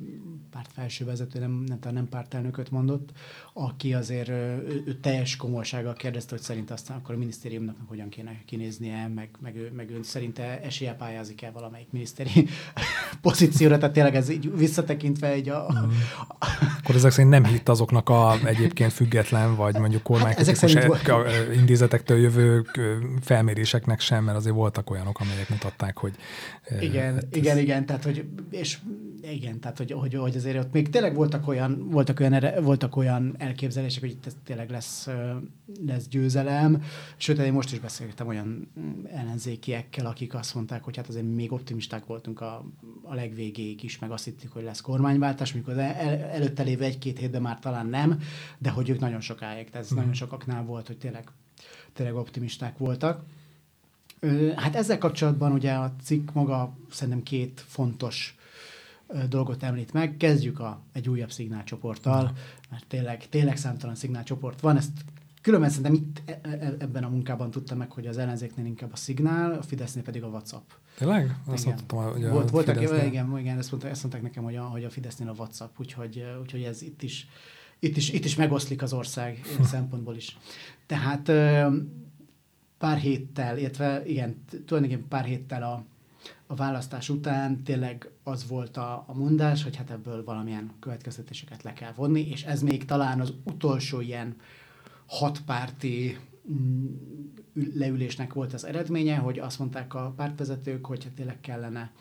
pártfelső vezető, nem, nem, nem pártelnököt mondott, aki azért ő, ő teljes komolysággal kérdezte, hogy szerint aztán akkor a minisztériumnak hogyan kéne kinéznie, meg, meg, ő, meg ő szerinte esélye pályázik el valamelyik miniszteri pozícióra, tehát tényleg ez így visszatekintve egy a... Mm. akkor ezek szerint nem hitt azoknak a egyébként független, vagy mondjuk kormánykritikus hát intézetektől jövő felméréseknek sem, mert azért voltak olyanok, amelyek mutatták mutatták, hogy... Igen, hát igen, ez... igen, tehát hogy, és igen, tehát hogy, hogy, hogy azért ott még tényleg voltak olyan, voltak olyan, voltak olyan elképzelések, hogy itt tényleg lesz, lesz győzelem, sőt, én most is beszélgettem olyan ellenzékiekkel, akik azt mondták, hogy hát azért még optimisták voltunk a, a legvégéig is, meg azt hittük, hogy lesz kormányváltás, mikor el, előtte lévő egy-két hétben már talán nem, de hogy ők nagyon sokáig, tehát ez mm. nagyon sokaknál volt, hogy tényleg, tényleg optimisták voltak. Hát ezzel kapcsolatban ugye a cikk maga szerintem két fontos dolgot említ meg. Kezdjük a, egy újabb szignálcsoporttal, mert tényleg, tényleg számtalan szignálcsoport van. Ezt különben szerintem itt e, e, ebben a munkában tudtam meg, hogy az ellenzéknél inkább a szignál, a Fidesznél pedig a WhatsApp. Tényleg? Azt igen. mondtam, hogy Volt, voltak, igen, igen ezt, mondta, ezt mondták nekem, hogy a, hogy a Fidesznél a WhatsApp, úgyhogy, úgyhogy ez itt is, itt is, itt is megoszlik az ország szempontból is. Tehát pár héttel, illetve igen, tulajdonképpen pár héttel a, a választás után tényleg az volt a, a mondás, hogy hát ebből valamilyen következtetéseket le kell vonni, és ez még talán az utolsó ilyen hatpárti mm, leülésnek volt az eredménye, hogy azt mondták a pártvezetők, hogy hát tényleg kellene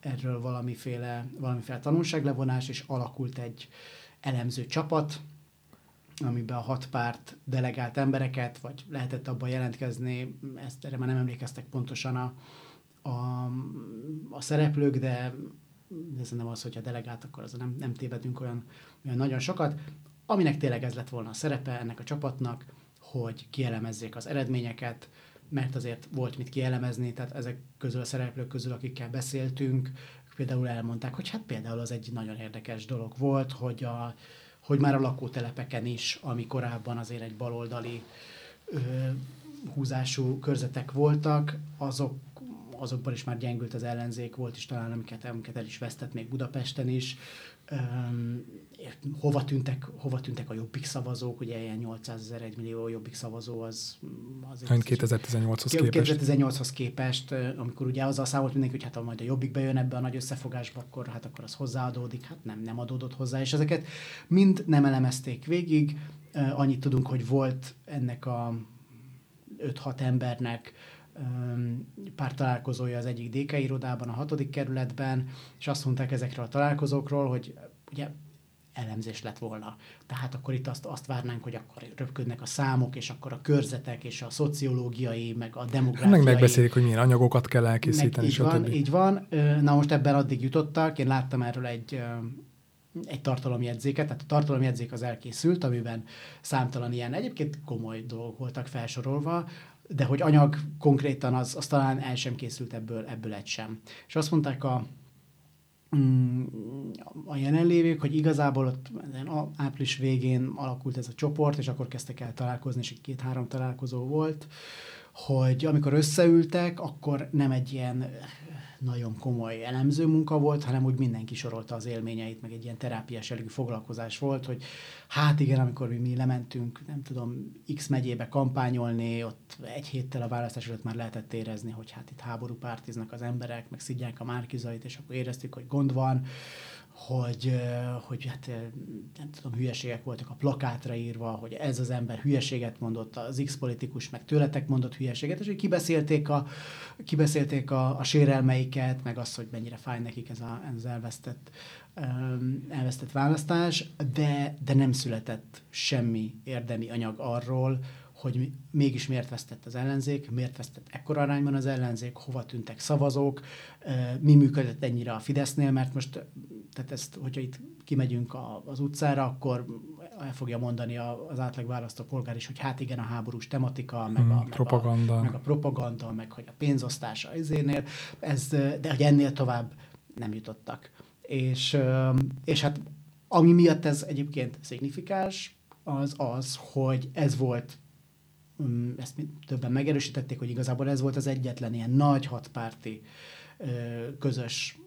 erről valamiféle, valamiféle tanulságlevonás, és alakult egy elemző csapat, amiben a hat párt delegált embereket, vagy lehetett abban jelentkezni, ezt erre már nem emlékeztek pontosan a, a, a szereplők, de, de szerintem az, hogyha delegált, akkor az nem, nem tévedünk olyan, olyan nagyon sokat. Aminek tényleg ez lett volna a szerepe ennek a csapatnak, hogy kielemezzék az eredményeket, mert azért volt mit kielemezni, tehát ezek közül a szereplők közül, akikkel beszéltünk, például elmondták, hogy hát például az egy nagyon érdekes dolog volt, hogy, a, hogy már a lakótelepeken is, ami korábban azért egy baloldali ö, húzású körzetek voltak, azok azokban is már gyengült az ellenzék, volt is talán, amiket, amiket el is vesztett még Budapesten is. Hova, tűntek, hova tűntek a jobbik szavazók, ugye ilyen 800 ezer, 1 millió jobbik szavazó az... az 2018-hoz képest. 2018-hoz képest, amikor ugye azzal számolt mindenki, hogy hát ha majd a jobbik bejön ebbe a nagy összefogásba, akkor, hát akkor az hozzáadódik, hát nem, nem adódott hozzá, és ezeket mind nem elemezték végig. Annyit tudunk, hogy volt ennek a 5-6 embernek pár találkozója az egyik DK irodában, a hatodik kerületben, és azt mondták ezekről a találkozókról, hogy ugye elemzés lett volna. Tehát akkor itt azt, azt várnánk, hogy akkor röpködnek a számok, és akkor a körzetek, és a szociológiai, meg a demográfiai. Meg megbeszélik, hogy milyen anyagokat kell elkészíteni. Meg így van, így van. Na most ebben addig jutottak, én láttam erről egy egy tartalomjegyzéket, tehát a tartalomjegyzék az elkészült, amiben számtalan ilyen egyébként komoly dolgok voltak felsorolva, de hogy anyag konkrétan az, az talán el sem készült ebből, ebből egy sem. És azt mondták a, mm, a jelenlévők, hogy igazából ott április végén alakult ez a csoport, és akkor kezdtek el találkozni, és két-három találkozó volt, hogy amikor összeültek, akkor nem egy ilyen nagyon komoly elemző munka volt, hanem úgy mindenki sorolta az élményeit, meg egy ilyen terápiás jellegű foglalkozás volt, hogy hát igen, amikor mi, mi lementünk, nem tudom, X megyébe kampányolni, ott egy héttel a választás előtt már lehetett érezni, hogy hát itt háború pártiznak az emberek, meg szidják a márkizait, és akkor éreztük, hogy gond van, hogy, hogy hát nem tudom, hülyeségek voltak a plakátra írva, hogy ez az ember hülyeséget mondott, az X politikus meg tőletek mondott hülyeséget, és hogy kibeszélték a, kibeszélték a, a sérelmeiket, meg azt, hogy mennyire fáj nekik ez, a, ez elvesztett, elvesztett választás, de, de nem született semmi érdemi anyag arról, hogy mégis miért vesztett az ellenzék, miért vesztett ekkora arányban az ellenzék, hova tűntek szavazók, mi működött ennyire a Fidesznél, mert most, tehát ezt, hogyha itt kimegyünk az utcára, akkor el fogja mondani az átlag választó polgár is, hogy hát igen, a háborús tematika, meg, a, hmm, propaganda. meg, a, meg a propaganda, meg hogy a pénzosztása ezénél, ez, de hogy ennél tovább nem jutottak. És, és hát ami miatt ez egyébként szignifikáns, az az, hogy ez volt ezt többen megerősítették, hogy igazából ez volt az egyetlen ilyen nagy hatpárti közös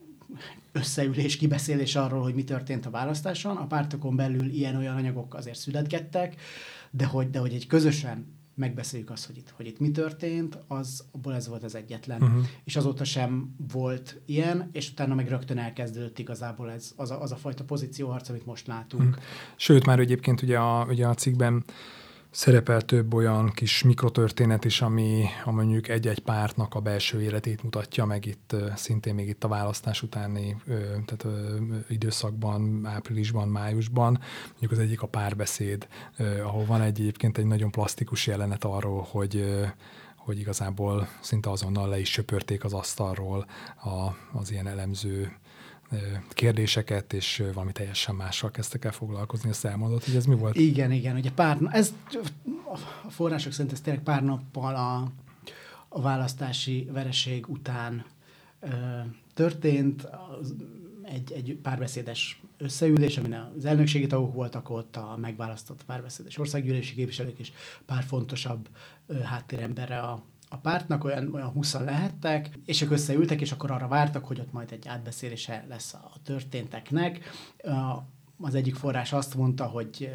összeülés, kibeszélés arról, hogy mi történt a választáson. A pártokon belül ilyen-olyan anyagok azért születgettek, de hogy, de hogy egy közösen megbeszéljük azt, hogy itt, hogy itt mi történt, az, abból ez volt az egyetlen. Uh-huh. És azóta sem volt ilyen, és utána meg rögtön elkezdődött igazából ez, az, a, az a fajta pozícióharc, amit most látunk. Uh-huh. Sőt, már egyébként ugye a, ugye a cikkben szerepel több olyan kis mikrotörténet is, ami a mondjuk egy-egy pártnak a belső életét mutatja, meg itt szintén még itt a választás utáni tehát, időszakban, áprilisban, májusban. Mondjuk az egyik a párbeszéd, ahol van egy egyébként egy nagyon plastikus jelenet arról, hogy hogy igazából szinte azonnal le is söpörték az asztalról a, az ilyen elemző kérdéseket, és valami teljesen mással kezdtek el foglalkozni, ezt elmondott, hogy ez mi volt? Igen, igen, ugye pár, ez a források szerint ez tényleg pár nappal a, a választási vereség után ö, történt, az, egy, egy párbeszédes összeülés, amin az elnökségi tagok voltak ott, a megválasztott párbeszédes országgyűlési képviselők és pár fontosabb ö, háttéremberre a a pártnak, olyan, olyan 20 lehettek, és ők összeültek, és akkor arra vártak, hogy ott majd egy átbeszélése lesz a történteknek. Az egyik forrás azt mondta, hogy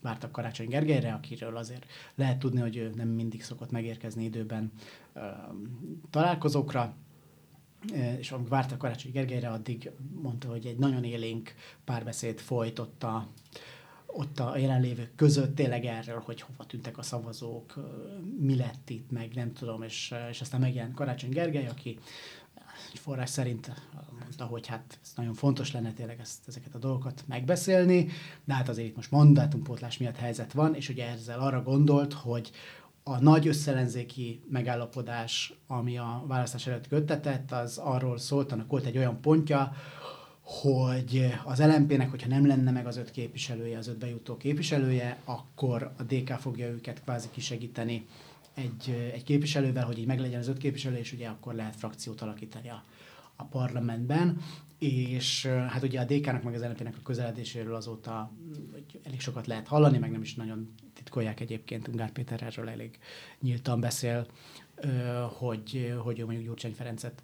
vártak Karácsony Gergelyre, akiről azért lehet tudni, hogy ő nem mindig szokott megérkezni időben találkozókra, és amikor várta Karácsony Gergelyre, addig mondta, hogy egy nagyon élénk párbeszéd folyt ott a, jelenlévők között tényleg erről, hogy hova tűntek a szavazók, mi lett itt, meg nem tudom, és, és aztán megjelent Karácsony Gergely, aki egy forrás szerint mondta, hogy hát ez nagyon fontos lenne tényleg ezt, ezeket a dolgokat megbeszélni, de hát azért itt most mandátumpótlás miatt helyzet van, és ugye ezzel arra gondolt, hogy a nagy összellenzéki megállapodás, ami a választás előtt köttetett, az arról szólt, annak volt egy olyan pontja, hogy az LMP-nek, hogyha nem lenne meg az öt képviselője, az öt bejutó képviselője, akkor a DK fogja őket kvázi kisegíteni egy, egy képviselővel, hogy így meglegyen az öt képviselő, és ugye akkor lehet frakciót alakítani a, a parlamentben. És hát ugye a DK-nak meg az LNP-nek a közeledéséről azóta hogy elég sokat lehet hallani, meg nem is nagyon titkolják egyébként. Ungár Péter erről elég nyíltan beszél, hogy, hogy mondjuk Gyurcsány Ferencet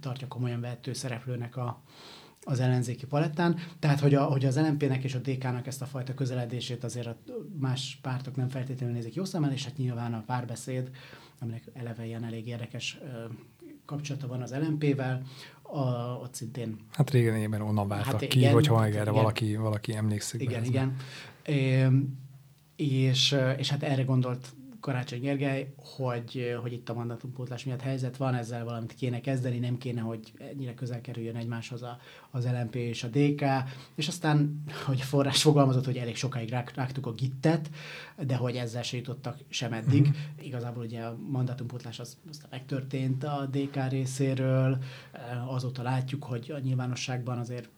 tartja komolyan vehető szereplőnek a, az ellenzéki palettán. Tehát, hogy, a, hogy az LNP-nek és a DK-nak ezt a fajta közeledését azért a más pártok nem feltétlenül nézik jó szemmel, és hát nyilván a párbeszéd, aminek eleve ilyen elég érdekes kapcsolata van az LNP-vel, a, ott szintén... Hát régen éppen onnan váltak hát ki, igen, hogyha hát erre igen. valaki, valaki emlékszik. Igen, igen. É, és, és hát erre gondolt Karácsony Gergely, hogy, hogy itt a mandátumpótlás miatt helyzet van, ezzel valamit kéne kezdeni, nem kéne, hogy ennyire közel kerüljön egymáshoz a, az LMP és a DK, és aztán, hogy a forrás fogalmazott, hogy elég sokáig rák, rágtuk a gittet, de hogy ezzel se jutottak sem eddig. Mm-hmm. Igazából ugye a mandátumpótlás az, aztán megtörtént a DK részéről, azóta látjuk, hogy a nyilvánosságban azért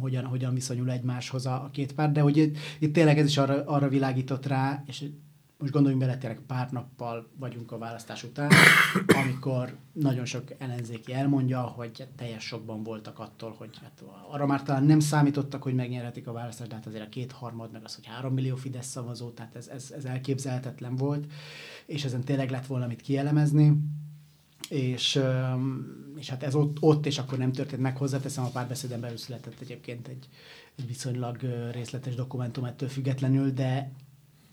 hogyan, hogyan viszonyul egymáshoz a, a két pár, de hogy itt, itt tényleg ez is arra, arra világított rá, és most gondoljunk bele, tényleg pár nappal vagyunk a választás után, amikor nagyon sok ellenzéki elmondja, hogy teljes sokban voltak attól, hogy hát arra már talán nem számítottak, hogy megnyerhetik a választást, de hát azért a kétharmad, meg az, hogy három millió Fidesz szavazó, tehát ez, ez, ez elképzelhetetlen volt, és ezen tényleg lett volna mit kielemezni és, és hát ez ott, ott, és akkor nem történt meg. Hozzáteszem, a párbeszéden belül született egyébként egy, egy viszonylag részletes dokumentum ettől függetlenül, de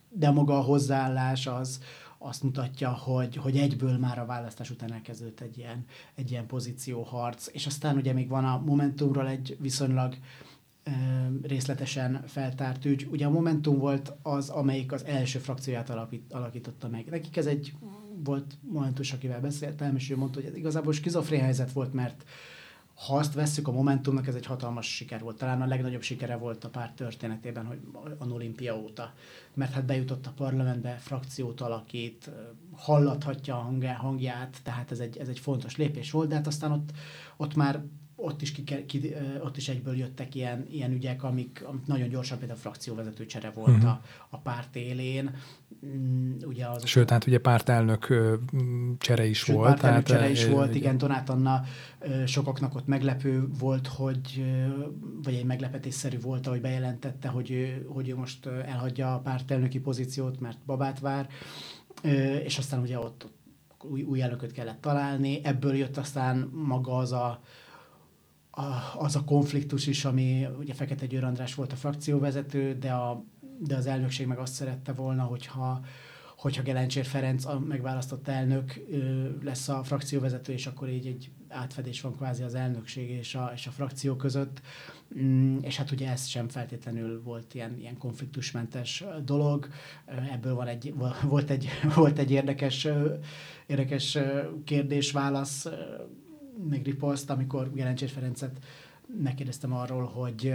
de maga a hozzáállás az azt mutatja, hogy, hogy egyből már a választás után elkezdődött egy ilyen, egy ilyen pozícióharc, és aztán ugye még van a Momentumról egy viszonylag részletesen feltárt ügy. Ugye a Momentum volt az, amelyik az első frakcióját alapít, alakította meg. Nekik ez egy volt momentus, akivel beszéltem, és ő mondta, hogy ez igazából skizofrén helyzet volt, mert ha azt vesszük a Momentumnak, ez egy hatalmas siker volt. Talán a legnagyobb sikere volt a párt történetében, hogy a olimpia óta. Mert hát bejutott a parlamentbe, frakciót alakít, hallathatja a hangját, tehát ez egy, ez egy fontos lépés volt, de hát aztán ott, ott már ott is, ki, ki, ott is egyből jöttek ilyen, ilyen ügyek, amik, amik nagyon gyorsan, például a frakcióvezető csere volt uh-huh. a, a párt élén. Mm, ugye az Sőt, hát ugye pártelnök csere is Sőt, volt. Pártelnök tehát, csere is e, volt, igen, Donát Anna sokaknak ott meglepő volt, hogy, vagy egy meglepetésszerű volt, ahogy bejelentette, hogy ő, hogy ő most elhagyja a pártelnöki pozíciót, mert babát vár, és aztán ugye ott új, új elnököt kellett találni, ebből jött aztán maga az a, a, az a konfliktus is, ami ugye Fekete Győr András volt a frakcióvezető, de, a, de az elnökség meg azt szerette volna, hogyha hogyha Gelencsér Ferenc a megválasztott elnök lesz a frakcióvezető, és akkor így egy átfedés van kvázi az elnökség és a, és a frakció között. Mm, és hát ugye ez sem feltétlenül volt ilyen, ilyen konfliktusmentes dolog. Ebből van egy, volt, egy, volt egy érdekes, érdekes kérdés-válasz meg riposzt, amikor Gelencsér Ferencet megkérdeztem arról, hogy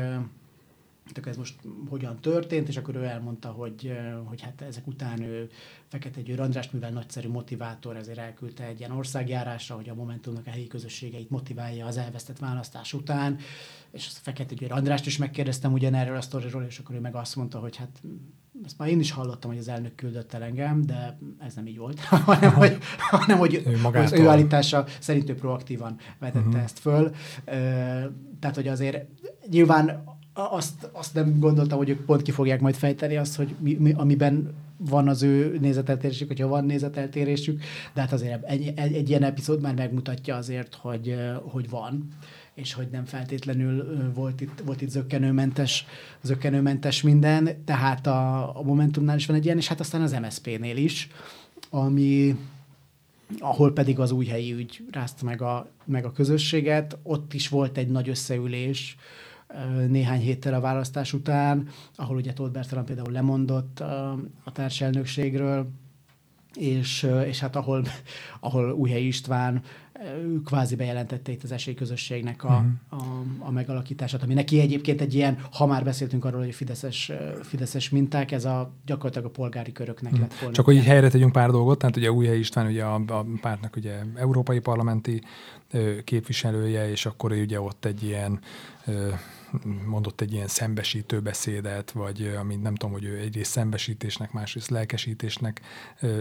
tök ez most hogyan történt, és akkor ő elmondta, hogy, hogy hát ezek után ő Fekete Győr Andrást, mivel nagyszerű motivátor, ezért elküldte egy ilyen országjárásra, hogy a Momentumnak a helyi közösségeit motiválja az elvesztett választás után, és azt Fekete Győr Andrást is megkérdeztem ugyanerről a sztoriról, és akkor ő meg azt mondta, hogy hát ezt már én is hallottam, hogy az elnök küldött el engem, de ez nem így volt, hanem hogy, hanem, hogy ő az ő állítása szerint ő proaktívan vetette uh-huh. ezt föl. Tehát, hogy azért nyilván azt, azt nem gondoltam, hogy ők pont ki fogják majd fejteni azt, hogy mi, mi, amiben van az ő nézeteltérésük, hogyha van nézeteltérésük, de hát azért egy, egy, egy ilyen epizód már megmutatja azért, hogy, hogy van és hogy nem feltétlenül volt itt, volt itt zöggenőmentes, zöggenőmentes minden, tehát a, a Momentumnál is van egy ilyen, és hát aztán az MSZP-nél is, ami, ahol pedig az új helyi ügy rázta meg a, meg a közösséget. Ott is volt egy nagy összeülés néhány héttel a választás után, ahol ugye Tóth Bertalan például lemondott a társelnökségről, és, és hát ahol, ahol Újhely István kvázi bejelentette itt az esélyközösségnek a, uh-huh. a, a megalakítását, ami neki egyébként egy ilyen, ha már beszéltünk arról, hogy fideszes, fideszes minták, ez a gyakorlatilag a polgári köröknek uh-huh. lett volna. Csak hogy így helyre tegyünk pár dolgot, tehát ugye Újhely István ugye a, a pártnak ugye európai parlamenti képviselője, és akkor ugye ott egy ilyen mondott egy ilyen szembesítő beszédet, vagy amit nem tudom, hogy ő egyrészt szembesítésnek, másrészt lelkesítésnek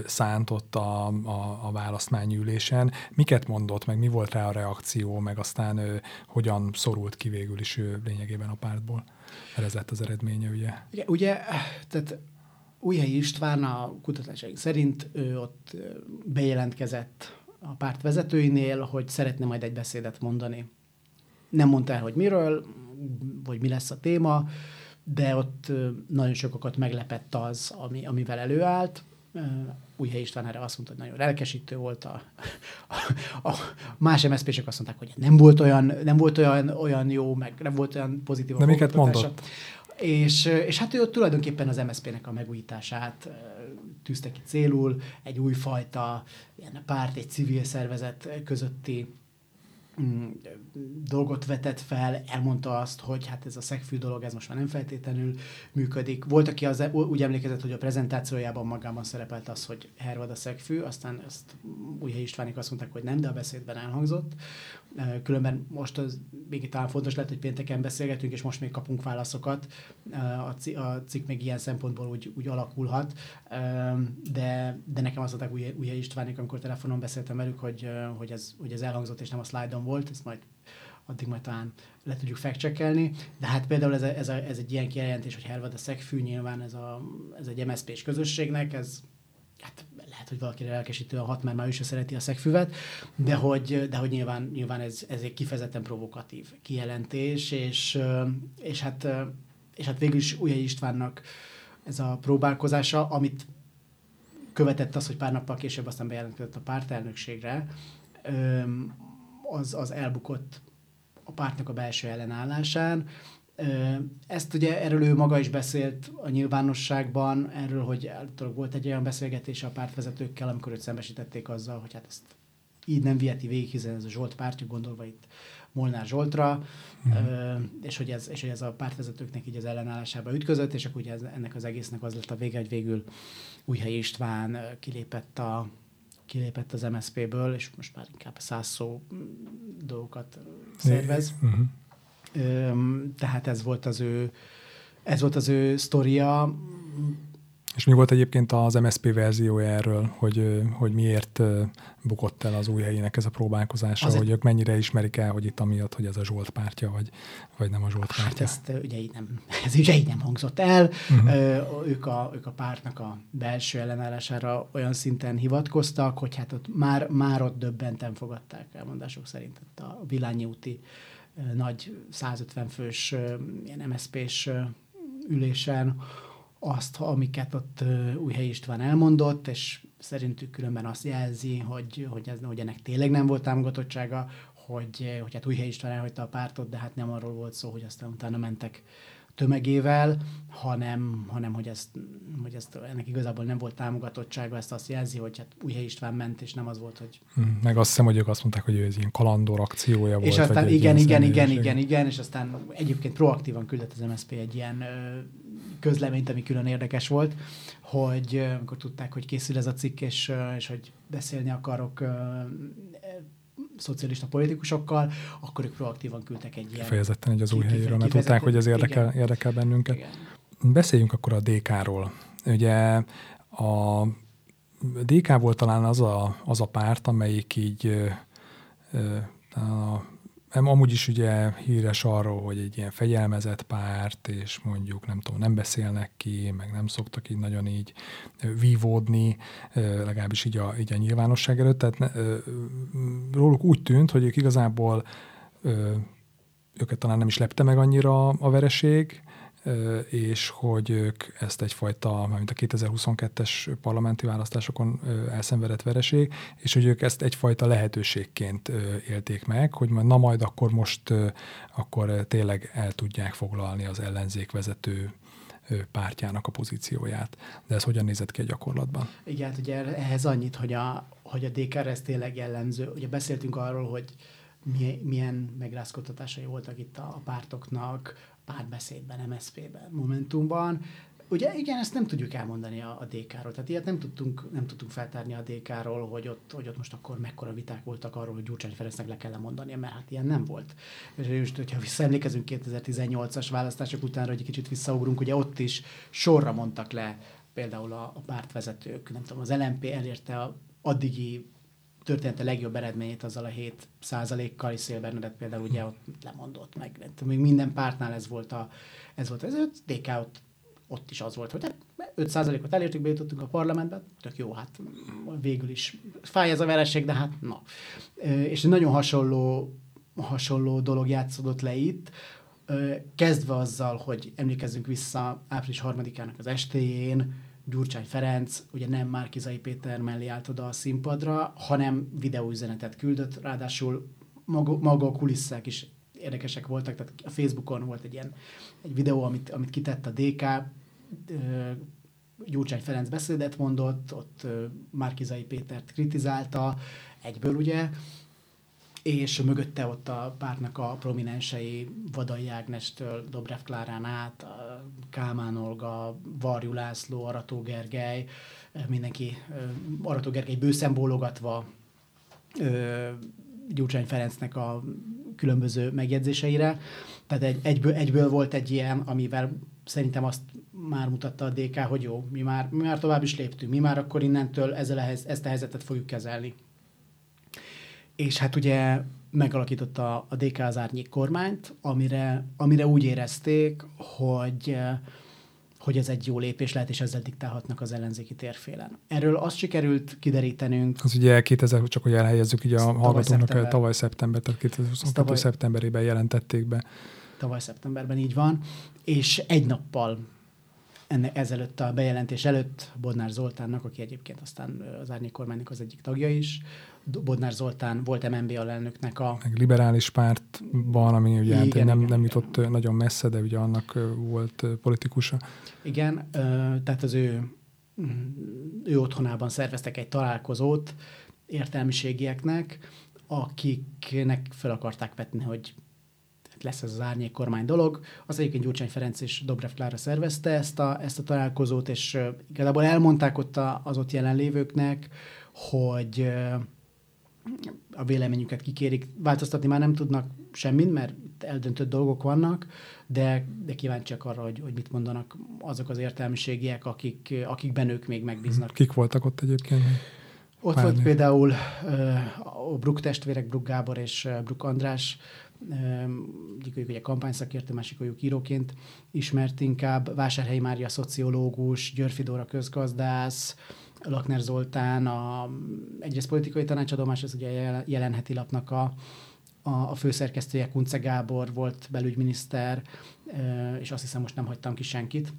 szántott a, a, a választmányülésen. Miket mondott, meg mi volt rá a reakció, meg aztán ő, hogyan szorult ki végül is ő lényegében a pártból? Ez lett az eredménye, ugye? Ugye, ugye tehát Újhelyi István a kutatásaink szerint ő ott bejelentkezett a párt vezetőinél, hogy szeretne majd egy beszédet mondani. Nem mondta el, hogy miről, vagy mi lesz a téma, de ott nagyon sokakat meglepett az, ami, amivel előállt. Újhely István erre azt mondta, hogy nagyon lelkesítő volt. A, a, a más MSZP-sek azt mondták, hogy nem volt olyan, nem volt olyan, olyan jó, meg nem volt olyan pozitív a miket mondott? És, és hát ő ott tulajdonképpen az MSZP-nek a megújítását tűzte ki célul, egy újfajta ilyen párt, egy civil szervezet közötti dolgot vetett fel, elmondta azt, hogy hát ez a szegfű dolog, ez most már nem feltétlenül működik. Volt, aki az, úgy emlékezett, hogy a prezentációjában magában szerepelt az, hogy hervad a szegfű, aztán ezt Újhely Istvánik azt mondták, hogy nem, de a beszédben elhangzott. Különben most az még talán fontos lett, hogy pénteken beszélgetünk, és most még kapunk válaszokat. A cikk még ilyen szempontból úgy, úgy alakulhat. De, de nekem azt mondták Újhely Istvánik, amikor telefonon beszéltem velük, hogy, hogy, ez, hogy ez elhangzott, és nem a slide volt, ezt majd addig majd talán le tudjuk fact de hát például ez, a, ez, a, ez egy ilyen kijelentés, hogy Hervad a szegfű, nyilván ez, a, ez egy MSZP-s közösségnek, ez hát lehet, hogy valakire lelkesítően hat, mert már ő se szereti a szegfüvet, de hogy, de hogy nyilván, nyilván ez, ez egy kifejezetten provokatív kijelentés, és, és, hát, és hát végül is Ujjai Istvánnak ez a próbálkozása, amit követett az, hogy pár nappal később aztán bejelentkezett a pártelnökségre, az, az elbukott a pártnak a belső ellenállásán. Ezt ugye erről ő maga is beszélt a nyilvánosságban, erről, hogy volt egy olyan beszélgetés a pártvezetőkkel, amikor őt szembesítették azzal, hogy hát ezt így nem viheti végig, hiszen ez a Zsolt pártjuk, gondolva itt Molnár Zsoltra, mm. és, hogy ez, és hogy ez a pártvezetőknek így az ellenállásába ütközött, és akkor ugye ez, ennek az egésznek az lett a vége, hogy végül Újhely István kilépett a, kilépett az MSZP-ből, és most már inkább száz szó dolgokat szervez. Uh-huh. Tehát ez volt az ő, ez volt az ő sztoria. És mi volt egyébként az MSP verziója erről, hogy, hogy miért bukott el az új helyének ez a próbálkozása, Azért... hogy ők mennyire ismerik el, hogy itt amiatt, hogy ez a Zsolt pártja, vagy, vagy nem a Zsolt hát pártja? Hát ezt ugye így nem, ez ugye így nem hangzott el. Uh-huh. ők, a, ők a pártnak a belső ellenállására olyan szinten hivatkoztak, hogy hát ott már, már ott döbbenten fogadták elmondások szerint ott a Vilányi úti nagy 150 fős ilyen MSZP-s ülésen, azt, amiket ott Újhely István elmondott, és szerintük különben azt jelzi, hogy, hogy, ez, hogy ennek tényleg nem volt támogatottsága, hogy, hogy hát Újhely István elhagyta a pártot, de hát nem arról volt szó, hogy aztán utána mentek tömegével, hanem, hanem hogy, ezt, hogy ezt, ennek igazából nem volt támogatottsága, ezt azt jelzi, hogy hát Újhely István ment, és nem az volt, hogy... Hmm, meg azt hiszem, hogy ők azt mondták, hogy ez ilyen kalandor akciója és volt. És aztán igen, igen, igen, igen, igen, és aztán egyébként proaktívan küldött az MSZP egy ilyen közleményt, ami külön érdekes volt, hogy amikor tudták, hogy készül ez a cikk, és, és hogy beszélni akarok szocialista politikusokkal, akkor ők proaktívan küldtek egy ilyen... Kifejezetten egy az új helyéről, mert tudták, hogy ez érdekel, igen. érdekel bennünket. Igen. Beszéljünk akkor a DK-ról. Ugye a DK volt talán az a, az a párt, amelyik így a Amúgy is ugye híres arról, hogy egy ilyen fegyelmezett párt, és mondjuk nem tudom, nem beszélnek ki, meg nem szoktak így nagyon így vívódni, legalábbis így a, így a nyilvánosság előtt. Tehát róluk úgy tűnt, hogy ők igazából őket talán nem is lepte meg annyira a vereség, és hogy ők ezt egyfajta, mint a 2022-es parlamenti választásokon elszenvedett vereség, és hogy ők ezt egyfajta lehetőségként élték meg, hogy na majd akkor most akkor tényleg el tudják foglalni az ellenzék vezető pártjának a pozícióját. De ez hogyan nézett ki a gyakorlatban? Igen, hát ugye ehhez annyit, hogy a, hogy a DKR ez tényleg jellemző. Ugye beszéltünk arról, hogy milyen megrázkodtatásai voltak itt a pártoknak, párbeszédben, MSZP-ben, Momentumban. Ugye igen, ezt nem tudjuk elmondani a, a DK-ról. Tehát ilyet nem tudtunk, nem tudtunk feltárni a DK-ról, hogy ott, hogy ott most akkor mekkora viták voltak arról, hogy Gyurcsány Ferencnek le kellene mondani, mert hát ilyen nem volt. És most, hogyha visszaemlékezünk 2018-as választások után, hogy egy kicsit visszaugrunk, ugye ott is sorra mondtak le például a, a pártvezetők, nem tudom, az LMP elérte a addigi története legjobb eredményét azzal a 7 százalékkal, és Szél Bernadett például ugye ott lemondott meg. Még minden pártnál ez volt a, ez volt ez, DK ott, ott is az volt, hogy 5 százalékot elértük, bejutottunk a parlamentbe, tök jó, hát végül is fáj ez a vereség, de hát na. És nagyon hasonló, hasonló dolog játszódott le itt, kezdve azzal, hogy emlékezzünk vissza április harmadikának az estéjén, Gyurcsány Ferenc ugye nem Márkizai Péter mellé állt oda a színpadra, hanem videóüzenetet küldött, ráadásul maga, maga a kulisszák is érdekesek voltak, tehát a Facebookon volt egy ilyen egy videó, amit, amit kitett a DK, Gyurcsány Ferenc beszédet mondott, ott Márkizai Pétert kritizálta, egyből ugye, és mögötte ott a pártnak a prominensei Vadai Ágnestől Dobrev Klárán át, Kálmán Olga, Varjú László, Arató Gergely, mindenki Arató Gergely bőszen Gyurcsány Ferencnek a különböző megjegyzéseire. Tehát egy, egyből, egyből volt egy ilyen, amivel szerintem azt már mutatta a DK, hogy jó, mi már, mi már tovább is léptünk, mi már akkor innentől ezzel a, ezt a helyzetet fogjuk kezelni és hát ugye megalakította a DK az árnyék kormányt, amire, amire úgy érezték, hogy hogy ez egy jó lépés lehet, és ezzel diktálhatnak az ellenzéki térfélen. Erről azt sikerült kiderítenünk. Az ugye 2000, csak hogy elhelyezzük így a hallgatónak, szeptember. tavaly szeptember, tehát 2022 tavaly, szeptemberében jelentették be. Tavaly szeptemberben így van, és egy nappal enne, ezelőtt a bejelentés előtt Bodnár Zoltánnak, aki egyébként aztán az árnyék kormánynak az egyik tagja is, Bodnár Zoltán volt MNB alelnöknek a... Meg liberális pártban, ami ugye igen, hát nem, igen, nem jutott igen. nagyon messze, de ugye annak volt politikusa. Igen, tehát az ő, ő otthonában szerveztek egy találkozót értelmiségieknek, akiknek fel akarták vetni, hogy lesz ez az árnyék kormány dolog. Az egyébként Gyurcsány Ferenc és Dobrev Klára szervezte ezt a, ezt a találkozót, és igazából elmondták ott az ott jelenlévőknek, hogy a véleményüket kikérik. Változtatni már nem tudnak semmit, mert eldöntött dolgok vannak, de, de kíváncsiak arra, hogy, hogy mit mondanak azok az értelmiségiek, akik, akikben ők még megbíznak. Kik voltak ott egyébként? Ott Párni. volt például uh, a Bruk testvérek, Bruk Gábor és Bruk András, egyikőjük ugye kampányszakértő, másikőjük íróként ismert inkább, Vásárhelyi Mária szociológus, Györfi Dóra közgazdász, Lakner Zoltán, a, egyrészt politikai tanácsadó, másrészt ugye jelenheti lapnak a, a, a főszerkesztője, Kunce Gábor volt belügyminiszter, és azt hiszem most nem hagytam ki senkit.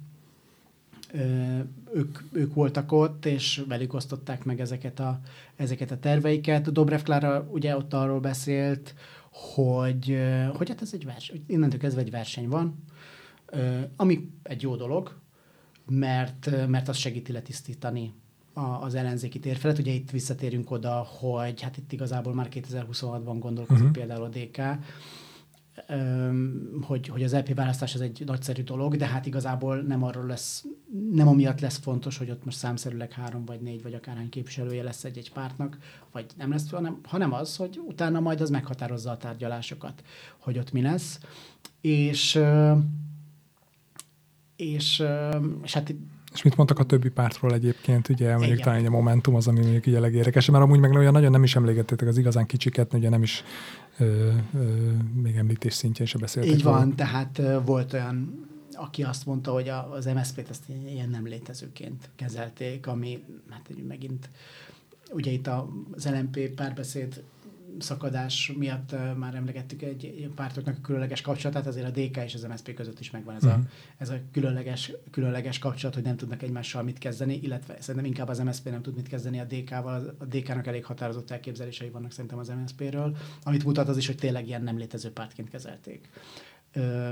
Ők, ők voltak ott, és velük osztották meg ezeket a, ezeket a terveiket. Dobrev Klára ugye ott arról beszélt, hogy, hogy hát ez egy verseny, innentől kezdve egy verseny van, ami egy jó dolog, mert, mert az segíti letisztítani az ellenzéki térfelet. Ugye itt visszatérünk oda, hogy hát itt igazából már 2026-ban gondolkozik uh-huh. például a DK, hogy, hogy az LP e választás az egy nagyszerű dolog, de hát igazából nem arról lesz, nem amiatt lesz fontos, hogy ott most számszerűleg három vagy négy vagy akárhány képviselője lesz egy-egy pártnak, vagy nem lesz, hanem, hanem az, hogy utána majd az meghatározza a tárgyalásokat, hogy ott mi lesz. És és, és hát és mit mondtak a többi pártról egyébként, ugye mondjuk Igen. talán egy a Momentum az, ami mondjuk ugye legérdekes, mert amúgy meg olyan nagyon nem is emlegettétek az igazán kicsiket, ugye nem is ö, ö, még említés szintjén se beszéltek. Így van, róla. tehát volt olyan, aki azt mondta, hogy a, az MSZP-t ezt ilyen nem létezőként kezelték, ami hát megint ugye itt az LMP párbeszéd szakadás miatt már emlegettük egy pártoknak a különleges kapcsolatát, azért a DK és az MSZP között is megvan ez a, uh-huh. ez a különleges, különleges kapcsolat, hogy nem tudnak egymással mit kezdeni, illetve szerintem inkább az MSZP nem tud mit kezdeni a DK-val. A DK-nak elég határozott elképzelései vannak szerintem az MSZP-ről, amit mutat az is, hogy tényleg ilyen nem létező pártként kezelték. Ö,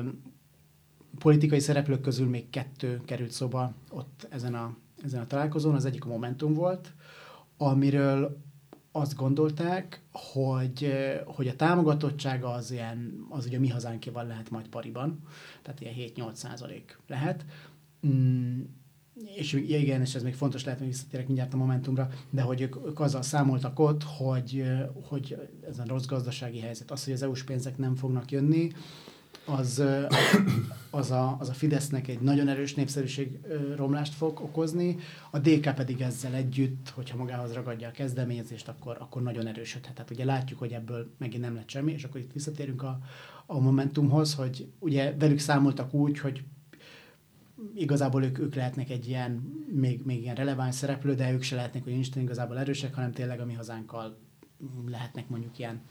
politikai szereplők közül még kettő került szóba ott ezen a, ezen a találkozón. Az egyik a Momentum volt, amiről azt gondolták, hogy, hogy a támogatottsága az ilyen, az ugye mi hazánkéval lehet majd pariban, tehát ilyen 7-8 százalék lehet. Mm, és igen, és ez még fontos lehet, hogy visszatérek mindjárt a Momentumra, de hogy ők, ők azzal számoltak ott, hogy, hogy ez a rossz gazdasági helyzet, az, hogy az EU-s pénzek nem fognak jönni, az, az, a, az a Fidesznek egy nagyon erős népszerűség romlást fog okozni, a DK pedig ezzel együtt, hogyha magához ragadja a kezdeményezést, akkor, akkor nagyon erősödhet. Tehát ugye látjuk, hogy ebből megint nem lett semmi, és akkor itt visszatérünk a, a Momentumhoz, hogy ugye velük számoltak úgy, hogy igazából ők, ők lehetnek egy ilyen, még, még ilyen releváns szereplő, de ők se lehetnek, hogy Isten igazából erősek, hanem tényleg a mi hazánkkal lehetnek mondjuk ilyen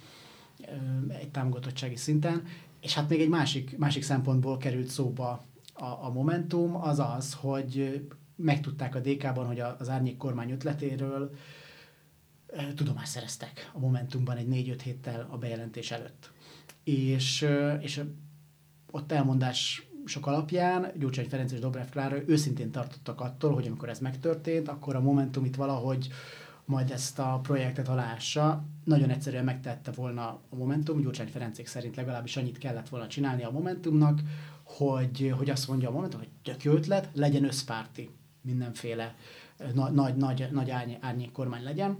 egy támogatottsági szinten, és hát még egy másik, másik szempontból került szóba a, a Momentum, az az, hogy megtudták a DK-ban, hogy az árnyék kormány ötletéről tudomást szereztek a Momentumban egy négy-öt héttel a bejelentés előtt. És, és ott elmondás sok alapján Gyurcsány Ferenc és Dobrev Klára őszintén tartottak attól, hogy amikor ez megtörtént, akkor a Momentum itt valahogy majd ezt a projektet alássa. Nagyon egyszerűen megtette volna a Momentum, Gyurcsány Ferencék szerint legalábbis annyit kellett volna csinálni a Momentumnak, hogy, hogy azt mondja a Momentum, hogy tök jó ötlet, legyen összpárti, mindenféle nagy, nagy, nagy, nagy árnyék kormány legyen,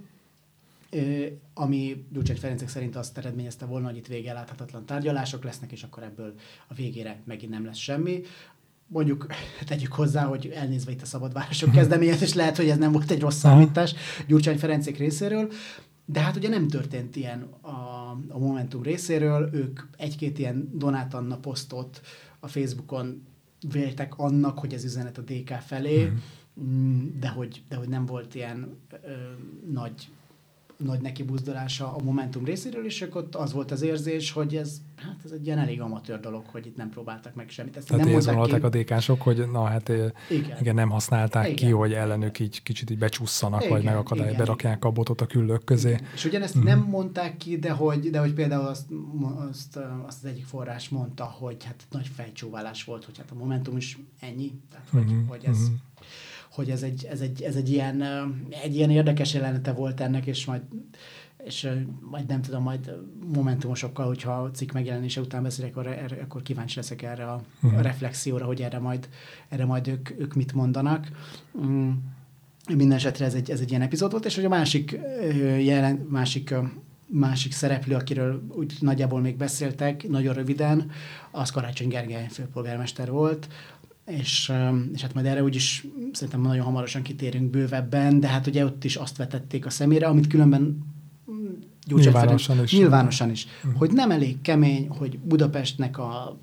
ami Gyurcsány Ferencek szerint azt eredményezte volna, hogy itt vége láthatatlan tárgyalások lesznek, és akkor ebből a végére megint nem lesz semmi mondjuk tegyük hozzá, hogy elnézve itt a szabadvárosok mhm. kezdeményezés, lehet, hogy ez nem volt egy rossz számítás Gyurcsány Ferencék részéről, de hát ugye nem történt ilyen a, a Momentum részéről, ők egy-két ilyen Donát Anna posztot a Facebookon véltek annak, hogy ez üzenet a DK felé, mm. de hogy, de hogy nem volt ilyen ö, nagy nagy nekibuzdulása a Momentum részéről, és ott az volt az érzés, hogy ez, hát ez egy ilyen elég amatőr dolog, hogy itt nem próbáltak meg semmit. Ezt Tehát nem mondták ki... a dékások, hogy na hát igen, igen nem használták igen. ki, hogy ellenük így kicsit így becsusszanak, igen, vagy megakadály, berakják a botot a küllők közé. Igen. És ugyanezt mm. nem mondták ki, de hogy, de hogy például azt, azt, azt az egyik forrás mondta, hogy hát nagy fejcsóválás volt, hogy hát a Momentum is ennyi, tehát hogy, mm-hmm. hogy ez... Mm-hmm hogy ez egy, ez egy, ez egy, ilyen, egy ilyen érdekes jelenete volt ennek, és majd és majd nem tudom, majd momentumosokkal, hogyha a cikk megjelenése után beszélek, akkor, erre, akkor kíváncsi leszek erre a, uh-huh. a reflexióra, hogy erre majd, erre majd ők, ők mit mondanak. Mm. Minden esetre ez egy, ez egy ilyen epizód volt, és hogy a másik, jelen, másik másik szereplő, akiről úgy nagyjából még beszéltek, nagyon röviden, az Karácsony Gergely főpolgármester volt, és, és hát majd erre úgyis szerintem nagyon hamarosan kitérünk bővebben, de hát ugye ott is azt vetették a szemére, amit különben Gyurcsány nyilvánosan Ferenc, is. Nyilvánosan is. Uh-huh. Hogy nem elég kemény, hogy Budapestnek a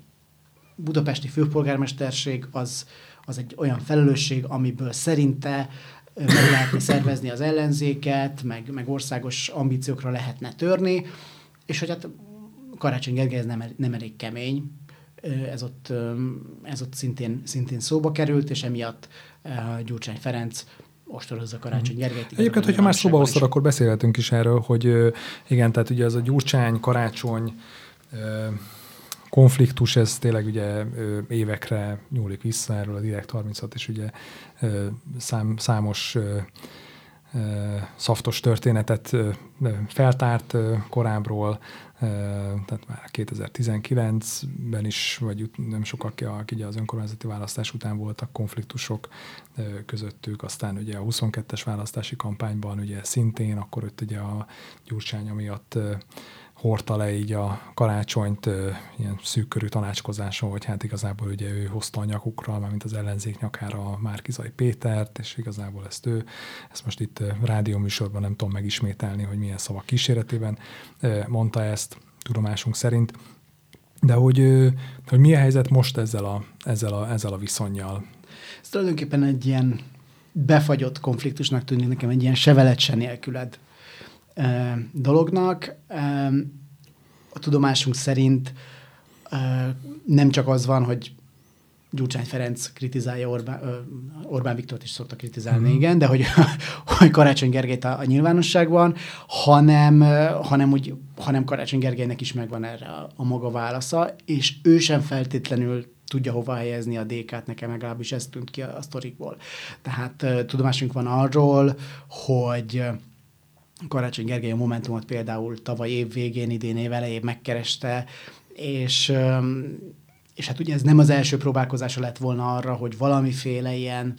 budapesti főpolgármesterség az, az egy olyan felelősség, amiből szerinte meg lehetne szervezni az ellenzéket, meg, meg országos ambíciókra lehetne törni, és hogy hát Karácsony Gergely ez nem, nem elég kemény, ez ott, ez ott szintén, szintén szóba került, és emiatt Gyurcsány Ferenc ostorozza Karácsony mhm. Gergelyt. Egyébként, hogyha már szóba hoztad, akkor beszélhetünk is erről, hogy igen, tehát ugye ez a Gyurcsány, Karácsony konfliktus, ez tényleg ugye évekre nyúlik vissza, erről a Direkt 36 és ugye szám, számos szaftos történetet feltárt korábbról, tehát már 2019-ben is, vagy nem sokak, ugye az önkormányzati választás után voltak konfliktusok közöttük, aztán ugye a 22-es választási kampányban ugye szintén, akkor ott ugye a Gyurcsány miatt hordta le így a karácsonyt ilyen szűkkörű tanácskozáson, hogy hát igazából ugye ő hozta a nyakukra, mint az ellenzék nyakára a Márkizai Pétert, és igazából ezt ő, ezt most itt rádióműsorban nem tudom megismételni, hogy milyen szavak kíséretében mondta ezt tudomásunk szerint. De hogy, hogy mi a helyzet most ezzel a, ezzel a, ezzel a viszonyjal? Ez tulajdonképpen egy ilyen befagyott konfliktusnak tűnik nekem, egy ilyen sevelet se nélküled dolognak. A tudomásunk szerint nem csak az van, hogy Gyurcsány Ferenc kritizálja Orbán, Orbán Viktort is szokta kritizálni, mm. igen, de hogy, hogy Karácsony Gergelyt a, a nyilvánosságban, hanem, hanem, úgy, hanem Karácsony Gergelynek is megvan erre a, a maga válasza, és ő sem feltétlenül tudja hova helyezni a DK-t, nekem legalábbis ez tűnt ki a, a sztorikból. Tehát tudomásunk van arról, hogy Karácsony Gergely a Momentumot például tavaly év végén, idén év elején megkereste, és és hát ugye ez nem az első próbálkozása lett volna arra, hogy valamiféle ilyen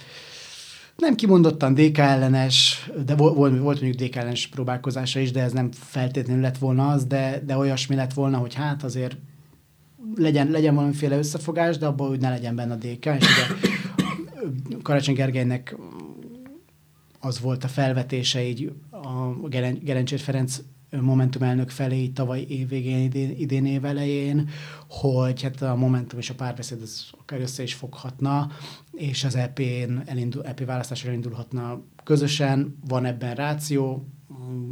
nem kimondottan DK ellenes, de volt, volt mondjuk DK ellenes próbálkozása is, de ez nem feltétlenül lett volna az, de, de olyasmi lett volna, hogy hát azért legyen, legyen valamiféle összefogás, de abból úgy ne legyen benne a DK, és ugye Karácsony Gergelynek az volt a felvetése így a Gerencsét Ferenc Momentum elnök felé tavaly év végén, idén, idén év elején, hogy hát a Momentum és a párbeszéd az akár össze is foghatna, és az EP-n elindul, EP választásra elindulhatna közösen. Van ebben ráció,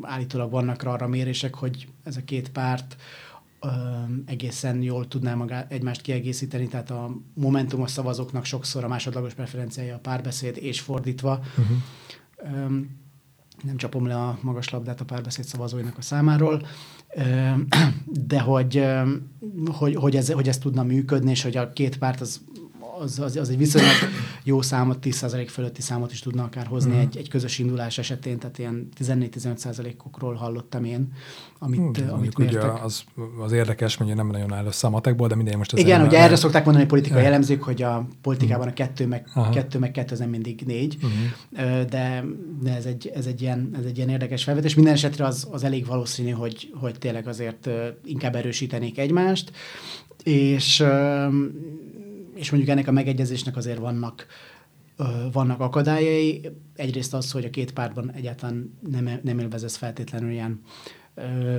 állítólag vannak arra mérések, hogy ez a két párt ö, egészen jól tudná magá, egymást kiegészíteni, tehát a Momentumos szavazóknak sokszor a másodlagos preferenciája a párbeszéd, és fordítva. Uh-huh. Ö, nem csapom le a magas labdát a párbeszéd szavazóinak a számáról, de hogy, hogy, hogy, ez, hogy ez tudna működni, és hogy a két párt az az, az, az egy viszonylag jó számot, 10% fölötti számot is tudna akár hozni mm. egy, egy közös indulás esetén, tehát ilyen 14-15%-okról hallottam én, amit, mm, amit mértek. Ugye az, az érdekes, hogy nem nagyon áll össze a matekból, de minden most... Igen, ugye erre szokták mondani a politikai jellemzők, hogy a politikában a kettő meg, kettő meg kettő, az nem mindig négy, uh-huh. de, de ez, egy, ez, egy ilyen, ez egy ilyen érdekes felvetés. Minden esetre az, az elég valószínű, hogy, hogy tényleg azért inkább erősítenék egymást, és és mondjuk ennek a megegyezésnek azért vannak, vannak akadályai. Egyrészt az, hogy a két pártban egyáltalán nem, nem élvezesz feltétlenül ilyen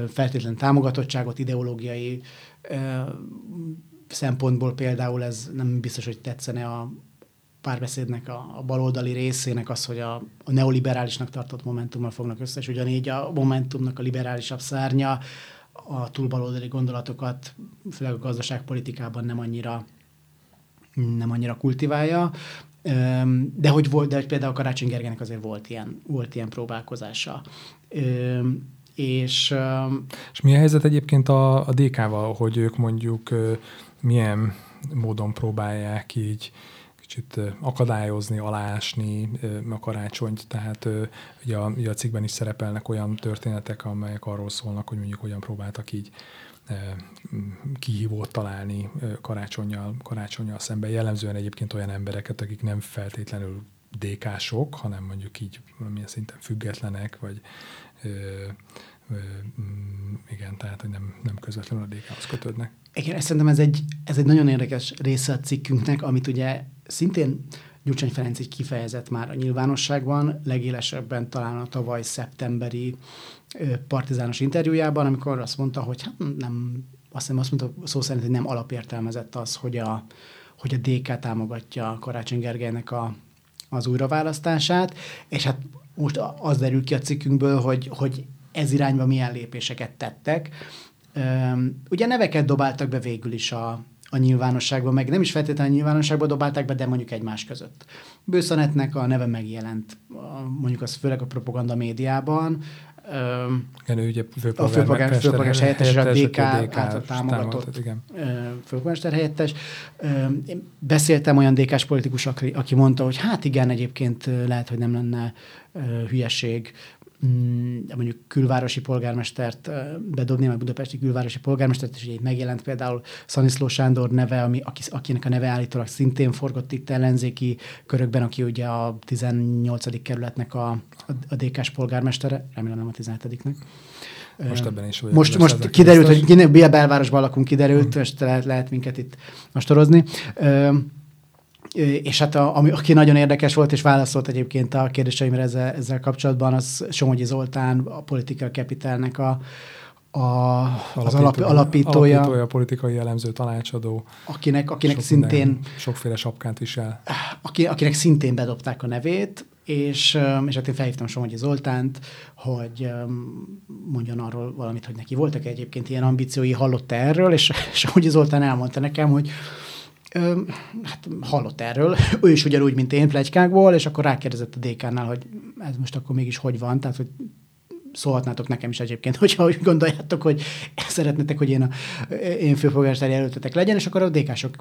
feltétlen támogatottságot, ideológiai szempontból például ez nem biztos, hogy tetszene a párbeszédnek a, a baloldali részének az, hogy a, a neoliberálisnak tartott Momentummal fognak össze, és ugyanígy a Momentumnak a liberálisabb szárnya a túlbaloldali gondolatokat, főleg a gazdaságpolitikában nem annyira nem annyira kultiválja, de hogy volt, de hogy például Karácsony Gergelynek azért volt ilyen, volt ilyen próbálkozása. És, és mi a helyzet egyébként a, a DK-val, hogy ők mondjuk milyen módon próbálják így kicsit akadályozni, alásni a karácsonyt, tehát ugye a, ugye a cikkben is szerepelnek olyan történetek, amelyek arról szólnak, hogy mondjuk hogyan próbáltak így kihívót találni karácsonyjal, karácsonyjal szemben. Jellemzően egyébként olyan embereket, akik nem feltétlenül DK-sok, hanem mondjuk így valamilyen szinten függetlenek, vagy ö, ö, mm, igen, tehát hogy nem, nem közvetlenül a DK-hoz kötődnek. Igen, szerintem ez egy, ez egy nagyon érdekes része a cikkünknek, amit ugye szintén Gyurcsány Ferenc így kifejezett már a nyilvánosságban, legélesebben talán a tavaly szeptemberi partizános interjújában, amikor azt mondta, hogy hát nem, azt hiszem azt mondta szó szerint, hogy nem alapértelmezett az, hogy a, hogy a DK támogatja Karácsony Gergelynek a, az újraválasztását, és hát most az derül ki a cikkünkből, hogy, hogy ez irányba milyen lépéseket tettek. Üm, ugye neveket dobáltak be végül is a, a nyilvánosságban, meg nem is feltétlenül a nyilvánosságban dobálták be, de mondjuk egymás között. Bőszanetnek a neve megjelent, mondjuk az főleg a propaganda médiában, igen, ő ugye a főpolgármester helyettes, és a DK által támogatott főpolgármester helyettes. Én beszéltem olyan DK-s politikus, aki mondta, hogy hát igen, egyébként lehet, hogy nem lenne hülyeség mondjuk külvárosi polgármestert bedobni, meg budapesti külvárosi polgármestert, és így megjelent például Szaniszló Sándor neve, ami, akinek a neve állítólag szintén forgott itt ellenzéki körökben, aki ugye a 18. kerületnek a, a DK-s polgármestere, remélem nem a 17-nek. Most ebben is Most, most kiderült, biztos. hogy belvárosban lakunk, kiderült, hmm. és lehet, lehet minket itt mostorozni. És hát a, ami, aki nagyon érdekes volt, és válaszolt egyébként a kérdéseimre ezzel, ezzel kapcsolatban, az Somogyi Zoltán, a Political Capitalnek a, a, az alap, alapítója. Alapítója, politikai jellemző tanácsadó. Akinek, akinek sok szintén... Minden, sokféle sapkát visel. Aki, akinek szintén bedobták a nevét, és, és hát én felhívtam Somogyi Zoltánt, hogy mondjon arról valamit, hogy neki voltak egyébként ilyen ambíciói, hallotta erről, és Somogyi Zoltán elmondta nekem, hogy Ö, hát hallott erről, ő is ugyanúgy, mint én plegykákból, és akkor rákérdezett a DK-nál, hogy ez most akkor mégis hogy van, tehát hogy szólhatnátok nekem is egyébként, hogyha úgy gondoljátok, hogy szeretnétek, hogy én, a, én főpolgármester jelöltetek legyen, és akkor a DK-sok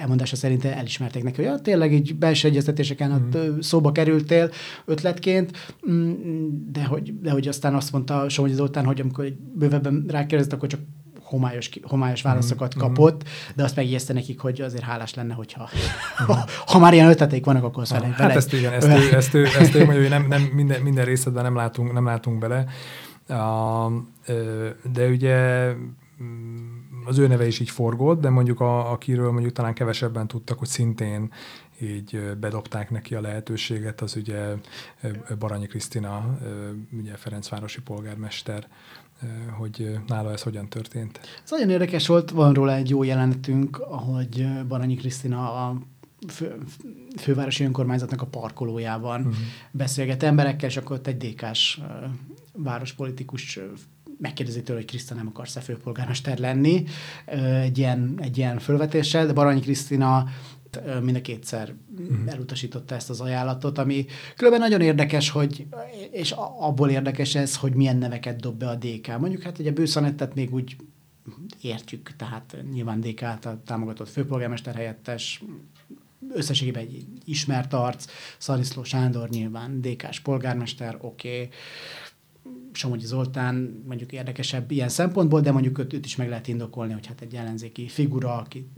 elmondása szerint elismerték neki, hogy ja, tényleg így belső egyeztetéseken mm. ott szóba kerültél ötletként, mm, de hogy, de hogy aztán azt mondta Somogyi Zoltán, hogy amikor bővebben rákérdezett, akkor csak homályos, homályos mhm. válaszokat mm-hmm. kapott, de azt megijeszte nekik, hogy azért hálás lenne, hogyha ha, ha már ilyen ötleteik vannak, akkor azt ah, Hát ezt igen, ezt, ő, ezt, ő, ezt ő mondja, hogy nem, nem minden, minden részletben nem látunk, nem látunk bele. De ugye mm, az ő neve is így forgott, de mondjuk a, akiről mondjuk talán kevesebben tudtak, hogy szintén így bedobták neki a lehetőséget, az ugye Baranyi Krisztina, ugye Ferencvárosi polgármester hogy nála ez hogyan történt. Ez nagyon érdekes volt, van róla egy jó jelenetünk, ahogy Baranyi Krisztina a fő, fővárosi önkormányzatnak a parkolójában uh-huh. beszélget emberekkel, és akkor ott egy DK-s várospolitikus megkérdezi tőle, hogy Krisztina nem akarsz-e főpolgármester lenni egy ilyen, egy ilyen fölvetéssel, de Baranyi Krisztina mind a kétszer uh-huh. elutasította ezt az ajánlatot, ami különben nagyon érdekes, hogy, és abból érdekes ez, hogy milyen neveket dob be a DK. Mondjuk hát ugye Bőszanettet még úgy értjük, tehát nyilván DK által támogatott főpolgármester helyettes, összességében egy ismert arc, Szariszló Sándor nyilván DK-s polgármester, oké, okay. Somogyi Zoltán mondjuk érdekesebb ilyen szempontból, de mondjuk őt, őt is meg lehet indokolni, hogy hát egy ellenzéki figura, aki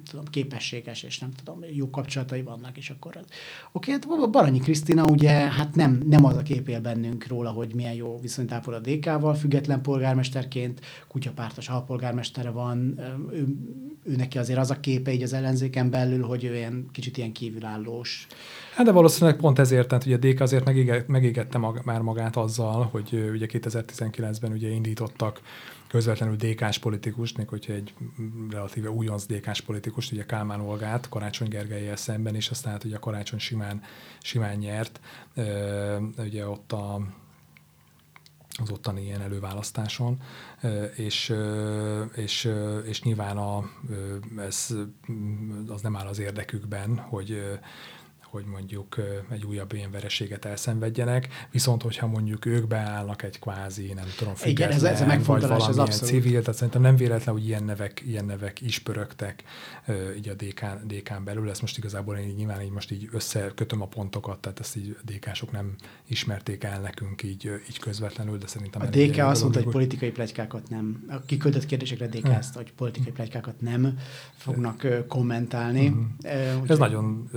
nem tudom, képességes, és nem tudom, jó kapcsolatai vannak, és akkor az. Oké, okay, hát Baranyi Krisztina ugye, hát nem, nem az a kép él bennünk róla, hogy milyen jó viszonyt ápol a DK-val, független polgármesterként, kutyapártos alpolgármestere van, ő, ő neki azért az a képe így az ellenzéken belül, hogy ő ilyen kicsit ilyen kívülállós. Hát de valószínűleg pont ezért, tehát ugye DK azért megégette mag, már magát azzal, hogy ugye 2019-ben ugye indítottak közvetlenül DK-s politikust, még hogyha egy relatíve újonc DK-s politikust, ugye Kálmán Olgát, Karácsony Gergelyel szemben, és aztán hát ugye Karácsony simán, simán nyert. Ugye ott a az ottani ilyen előválasztáson, és, és, és nyilván a, ez, az nem áll az érdekükben, hogy, hogy mondjuk egy újabb ilyen vereséget elszenvedjenek, viszont hogyha mondjuk ők beállnak egy kvázi, nem tudom, független, Igen, ez, ez vagy valamilyen ez civil, tehát szerintem nem véletlen, hogy ilyen nevek, ilyen nevek is pörögtek így a DK-n, DK-n belül. Ezt most igazából én így, nyilván így most így összekötöm a pontokat, tehát ezt így a DK-sok nem ismerték el nekünk így, így közvetlenül, de szerintem... A DK azt mondta, hogy politikai plegykákat nem, a kiküldött kérdésekre DK hmm. azt, hogy politikai plegykákat nem fognak kommentálni. Hmm. Uh, Ez nagyon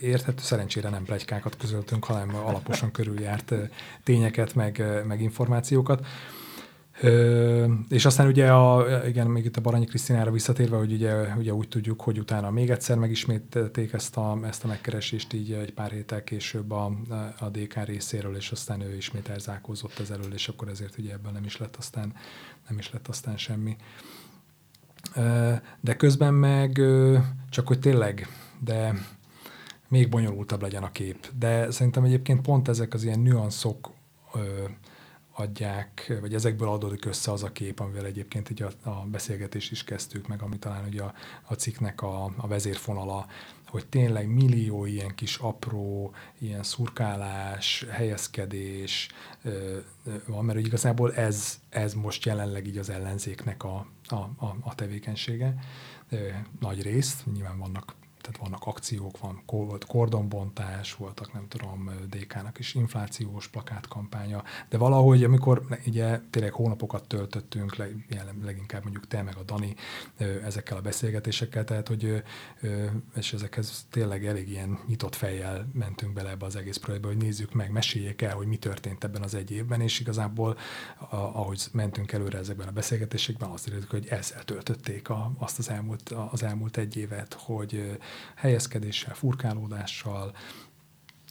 érthető, szerencsére nem plegykákat közöltünk, hanem alaposan körüljárt tényeket, meg, meg információkat. Ö, és aztán ugye, a, igen, még itt a Baranyi Krisztinára visszatérve, hogy ugye, ugye úgy tudjuk, hogy utána még egyszer megismételték ezt a, ezt a megkeresést így egy pár héttel később a, a DK részéről, és aztán ő ismét elzárkózott ez elől, és akkor ezért ugye ebből nem is lett aztán, nem is lett aztán semmi. De közben meg csak hogy tényleg, de még bonyolultabb legyen a kép. De szerintem egyébként pont ezek az ilyen nüanszok ö, adják, vagy ezekből adódik össze az a kép, amivel egyébként így a, a beszélgetést is kezdtük meg, ami talán ugye a, a cikknek a, a vezérfonala, hogy tényleg millió ilyen kis apró, ilyen szurkálás, helyezkedés ö, van, mert igazából ez, ez most jelenleg így az ellenzéknek a, a, a, a tevékenysége. Ö, nagy részt, nyilván vannak tehát vannak akciók, van, volt kordonbontás, voltak nem tudom, DK-nak is inflációs plakátkampánya, de valahogy, amikor ugye tényleg hónapokat töltöttünk, leginkább mondjuk te meg a Dani ezekkel a beszélgetésekkel, tehát hogy és ezekhez tényleg elég ilyen nyitott fejjel mentünk bele ebbe az egész projektbe, hogy nézzük meg, meséljék el, hogy mi történt ebben az egy évben, és igazából ahogy mentünk előre ezekben a beszélgetésekben, azt érjük, hogy ezzel töltötték a, azt az elmúlt, az elmúlt egy évet, hogy helyezkedéssel, furkálódással,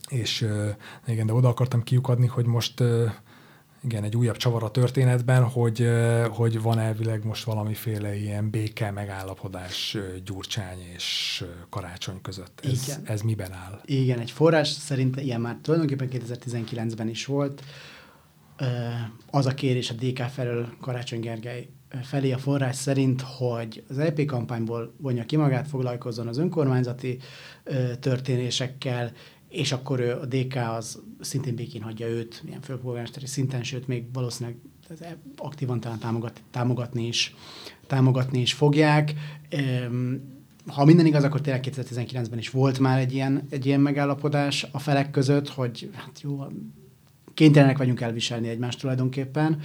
és igen, de oda akartam kiukadni, hogy most igen, egy újabb csavar a történetben, hogy, hogy van elvileg most valamiféle ilyen béke megállapodás Gyurcsány és karácsony között. Ez, Igen. ez miben áll? Igen, egy forrás szerint ilyen már tulajdonképpen 2019-ben is volt. Az a kérés a DK felől Karácsony Gergely felé a forrás szerint, hogy az EP kampányból vonja ki magát, foglalkozzon az önkormányzati ö, történésekkel, és akkor ő, a DK az szintén békén hagyja őt, ilyen főpolgármesteri szinten, sőt még valószínűleg e- aktívan talán támogat, támogatni is, támogatni is fogják. Ha minden igaz, akkor tényleg 2019-ben is volt már egy ilyen, egy ilyen megállapodás a felek között, hogy hát jó, kénytelenek vagyunk elviselni egymást tulajdonképpen,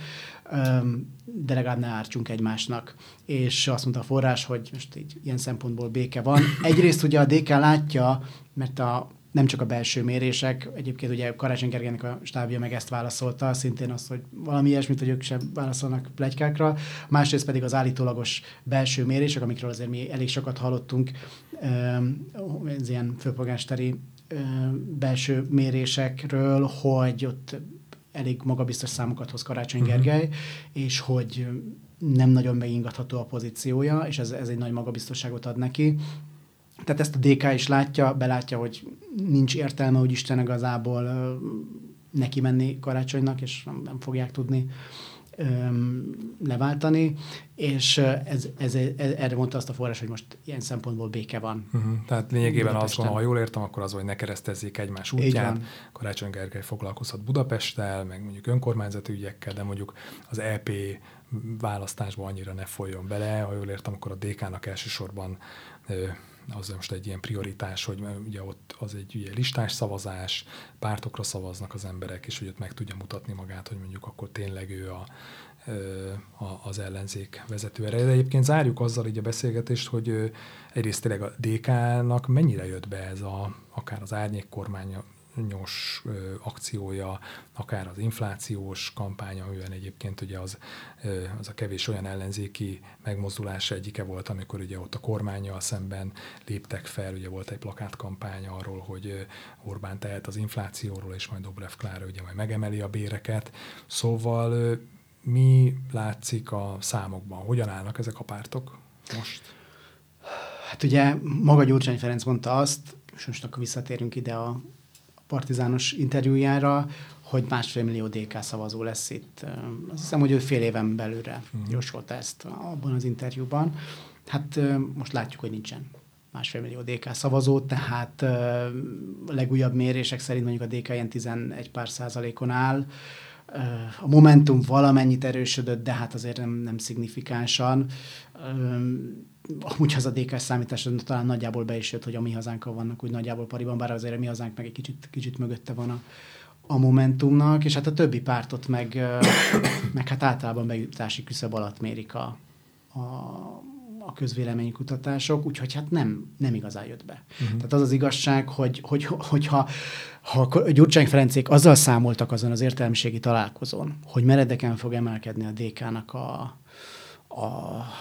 de legalább ne ártsunk egymásnak. És azt mondta a forrás, hogy most így ilyen szempontból béke van. Egyrészt ugye a DK látja, mert a nem csak a belső mérések, egyébként ugye Karácsony Gergelynek a stábja meg ezt válaszolta, szintén azt, hogy valami ilyesmit, hogy ők sem válaszolnak plegykákra, másrészt pedig az állítólagos belső mérések, amikről azért mi elég sokat hallottunk, ez ilyen főpolgársteri belső mérésekről, hogy ott elég magabiztos számokat hoz Karácsony uh-huh. Gergely, és hogy nem nagyon megingatható a pozíciója, és ez, ez egy nagy magabiztosságot ad neki. Tehát ezt a DK is látja, belátja, hogy nincs értelme, hogy Isten igazából neki menni karácsonynak, és nem, nem fogják tudni leváltani, és ez, ez, ez, erre mondta azt a forrás, hogy most ilyen szempontból béke van. Uh-huh. Tehát lényegében az van, ha jól értem, akkor az, hogy ne keresztezzék egymás útját. Karácsony Gergely foglalkozhat Budapesttel, meg mondjuk önkormányzati ügyekkel, de mondjuk az EP választásba annyira ne folyjon bele. Ha jól értem, akkor a DK-nak elsősorban az most egy ilyen prioritás, hogy ugye ott az egy ugye listás szavazás, pártokra szavaznak az emberek, és hogy ott meg tudja mutatni magát, hogy mondjuk akkor tényleg ő a, a, az ellenzék vezető ereje. De egyébként zárjuk azzal így a beszélgetést, hogy egyrészt tényleg a DK-nak mennyire jött be ez a, akár az árnyék kormány nyos ö, akciója, akár az inflációs kampánya, amiben egyébként ugye az, az a kevés olyan ellenzéki megmozdulás egyike volt, amikor ugye ott a kormányjal szemben léptek fel, ugye volt egy plakátkampány arról, hogy Orbán tehet az inflációról, és majd Dobrev Klára ugye majd megemeli a béreket. Szóval mi látszik a számokban? Hogyan állnak ezek a pártok most? Hát ugye maga Gyurcsány Ferenc mondta azt, és most akkor visszatérünk ide a partizános interjújára, hogy másfél millió DK szavazó lesz itt. Azt hiszem, hogy ő fél éven belőle uh-huh. jósolta ezt abban az interjúban. Hát most látjuk, hogy nincsen másfél millió DK szavazó, tehát a legújabb mérések szerint mondjuk a DK ilyen 11 pár százalékon áll. A Momentum valamennyit erősödött, de hát azért nem, nem szignifikánsan. Amúgy az a DK számítás talán nagyjából be is jött, hogy a mi hazánkkal vannak úgy nagyjából pariban, bár azért a mi hazánk meg egy kicsit, kicsit mögötte van a, a Momentumnak, és hát a többi pártot meg, meg hát általában bejutási küszöb alatt mérik a, a, a közvéleménykutatások, úgyhogy hát nem, nem igazán jött be. Uh-huh. Tehát az az igazság, hogy, hogy, hogyha ha Gyurcsány Ferencék azzal számoltak azon az értelmiségi találkozón, hogy meredeken fog emelkedni a DK-nak a, a,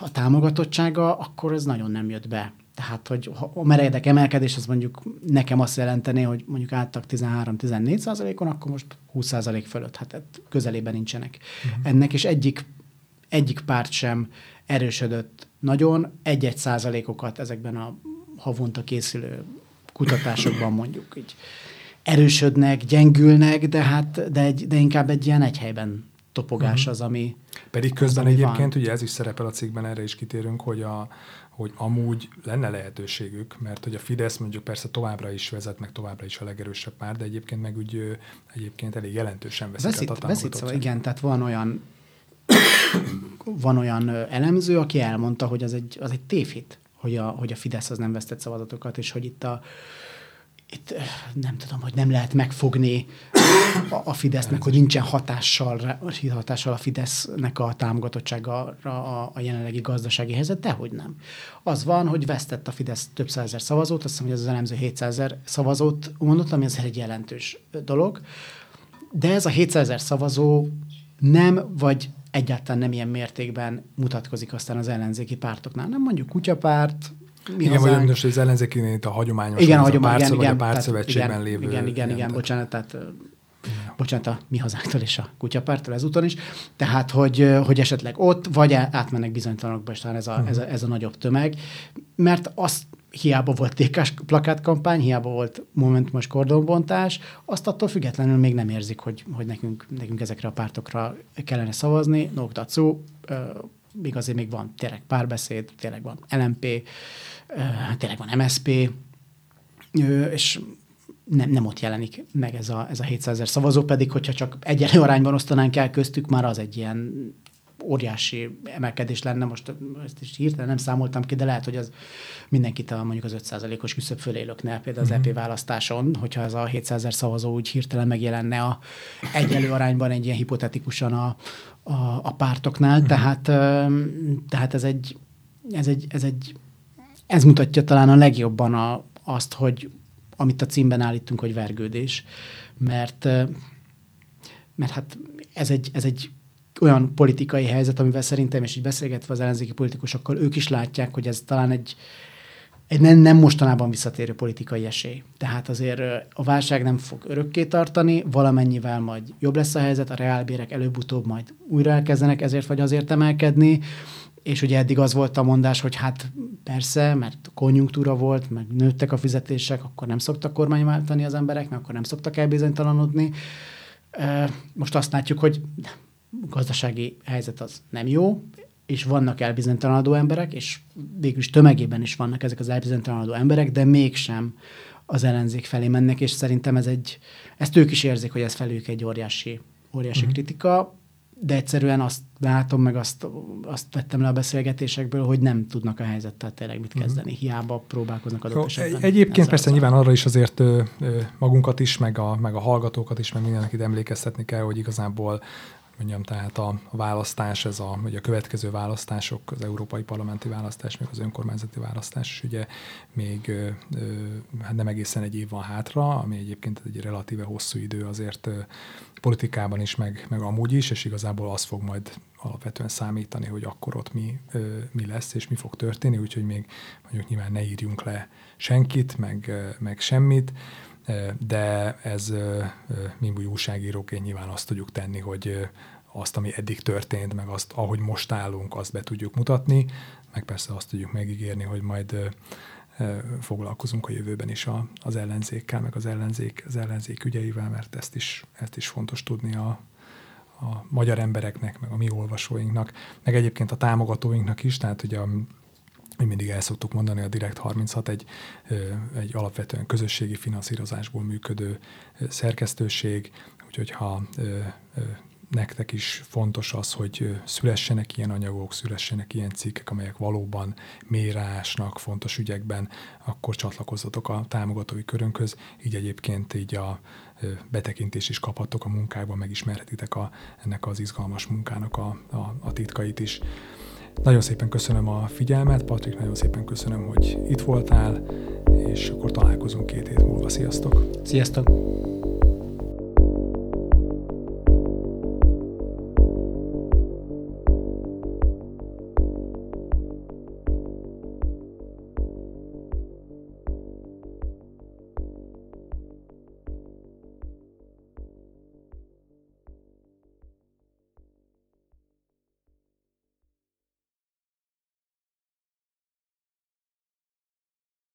a támogatottsága, akkor ez nagyon nem jött be. Tehát, hogy a meredek emelkedés, az mondjuk nekem azt jelenteni, hogy mondjuk álltak 13-14 százalékon, akkor most 20 százalék fölött. Hát közelében nincsenek uh-huh. ennek, és egyik, egyik párt sem erősödött nagyon. Egy-egy százalékokat ezekben a havonta készülő kutatásokban mondjuk így erősödnek, gyengülnek, de hát de, egy, de inkább egy ilyen egy helyben topogás uh-huh. az, ami Pedig közben az, ami egyébként, van. ugye ez is szerepel a cikkben, erre is kitérünk, hogy, a, hogy amúgy lenne lehetőségük, mert hogy a Fidesz mondjuk persze továbbra is vezet, meg továbbra is a legerősebb pár, de egyébként meg úgy egyébként elég jelentősen veszik veszít, a veszít, szóval igen, tehát van olyan van olyan elemző, aki elmondta, hogy az egy, az egy tévhit, hogy a, hogy a Fidesz az nem vesztett szavazatokat, és hogy itt a, itt nem tudom, hogy nem lehet megfogni a, a Fidesznek, hogy nincsen hatással, hatással a Fidesznek a támogatottsága a, a jelenlegi gazdasági helyzet, de hogy nem. Az van, hogy vesztett a Fidesz több százezer szavazót, azt hiszem, hogy ez az elemző 700 ezer szavazót mondott, ami azért egy jelentős dolog, de ez a 700 ezer szavazó nem, vagy egyáltalán nem ilyen mértékben mutatkozik aztán az ellenzéki pártoknál. Nem mondjuk kutyapárt, mi igen, hazánk. vagy most az ellenzéki a hagyományos, igen, a hagyomány, pártszöv, igen, igen, a pártszövetségben igen, lévő. Igen, igen, igen, bocsánat, tehát igen. bocsánat, a mi hazánktól és a kutyapártól ezúton is. Tehát, hogy, hogy esetleg ott, vagy átmennek bizonytalanokba, és talán ez a, uh-huh. ez, a, ez a nagyobb tömeg. Mert azt hiába volt tékás plakátkampány, hiába volt momentumos kordonbontás, azt attól függetlenül még nem érzik, hogy, hogy nekünk, nekünk ezekre a pártokra kellene szavazni. Noktatszó, még azért még van tényleg párbeszéd, tényleg van LMP, tényleg van MSP, és nem, nem ott jelenik meg ez a, ez a 700 ezer szavazó, pedig hogyha csak egyenlő arányban osztanánk el köztük, már az egy ilyen óriási emelkedés lenne, most ezt is hirtelen nem számoltam ki, de lehet, hogy az mindenkit a, mondjuk az 5%-os küszöb fölé lökne, például az uh-huh. EP választáson, hogyha ez a 700 ezer szavazó úgy hirtelen megjelenne a egyenlő arányban egy ilyen hipotetikusan a, a, a pártoknál, uh-huh. tehát, tehát ez egy, ez egy, ez egy ez mutatja talán a legjobban a, azt, hogy amit a címben állítunk, hogy vergődés, mert, mert hát ez egy, ez egy olyan politikai helyzet, amivel szerintem, és így beszélgetve az ellenzéki politikusokkal, ők is látják, hogy ez talán egy, egy nem, nem mostanában visszatérő politikai esély. Tehát azért a válság nem fog örökké tartani, valamennyivel majd jobb lesz a helyzet, a reálbérek előbb-utóbb majd újra elkezdenek ezért vagy azért emelkedni, és ugye eddig az volt a mondás, hogy hát persze, mert konjunktúra volt, meg nőttek a fizetések, akkor nem szoktak kormányváltani az emberek, mert akkor nem szoktak elbizonytalanodni. Most azt látjuk, hogy gazdasági helyzet az nem jó, és vannak elbizonytalanodó emberek, és végülis tömegében is vannak ezek az elbizonytalanodó emberek, de mégsem az ellenzék felé mennek, és szerintem ez egy, ezt ők is érzik, hogy ez felük egy óriási, óriási uh-huh. kritika, de egyszerűen azt látom, meg azt, azt vettem le a beszélgetésekből, hogy nem tudnak a helyzettel tényleg mit mhm. kezdeni. Hiába próbálkoznak adott esetben. Egyébként persze nyilván arra is azért ö, ö, magunkat is, meg a, meg a hallgatókat is, meg mindenkit emlékeztetni kell, hogy igazából mondjam, tehát a, választás, ez a, ugye a következő választások, az európai parlamenti választás, meg az önkormányzati választás, és ugye még hát nem egészen egy év van hátra, ami egyébként egy relatíve hosszú idő azért politikában is, meg, meg amúgy is, és igazából az fog majd alapvetően számítani, hogy akkor ott mi, mi lesz, és mi fog történni, úgyhogy még mondjuk nyilván ne írjunk le senkit, meg, meg semmit, de ez mi újságíróként nyilván azt tudjuk tenni, hogy azt, ami eddig történt, meg azt, ahogy most állunk, azt be tudjuk mutatni, meg persze azt tudjuk megígérni, hogy majd foglalkozunk a jövőben is az ellenzékkel, meg az ellenzék, az ellenzék ügyeivel, mert ezt is, ezt is fontos tudni a, a magyar embereknek, meg a mi olvasóinknak, meg egyébként a támogatóinknak is, tehát ugye a mi mindig el szoktuk mondani, a Direkt 36 egy, egy alapvetően közösségi finanszírozásból működő szerkesztőség, úgyhogy ha nektek is fontos az, hogy szülessenek ilyen anyagok, szülessenek ilyen cikkek, amelyek valóban mérásnak fontos ügyekben, akkor csatlakozzatok a támogatói körönkhöz, így egyébként így a betekintés is kaphatok a munkákban, megismerhetitek a, ennek az izgalmas munkának a, a, a titkait is. Nagyon szépen köszönöm a figyelmet, Patrik, nagyon szépen köszönöm, hogy itt voltál, és akkor találkozunk két hét múlva. Sziasztok! Sziasztok!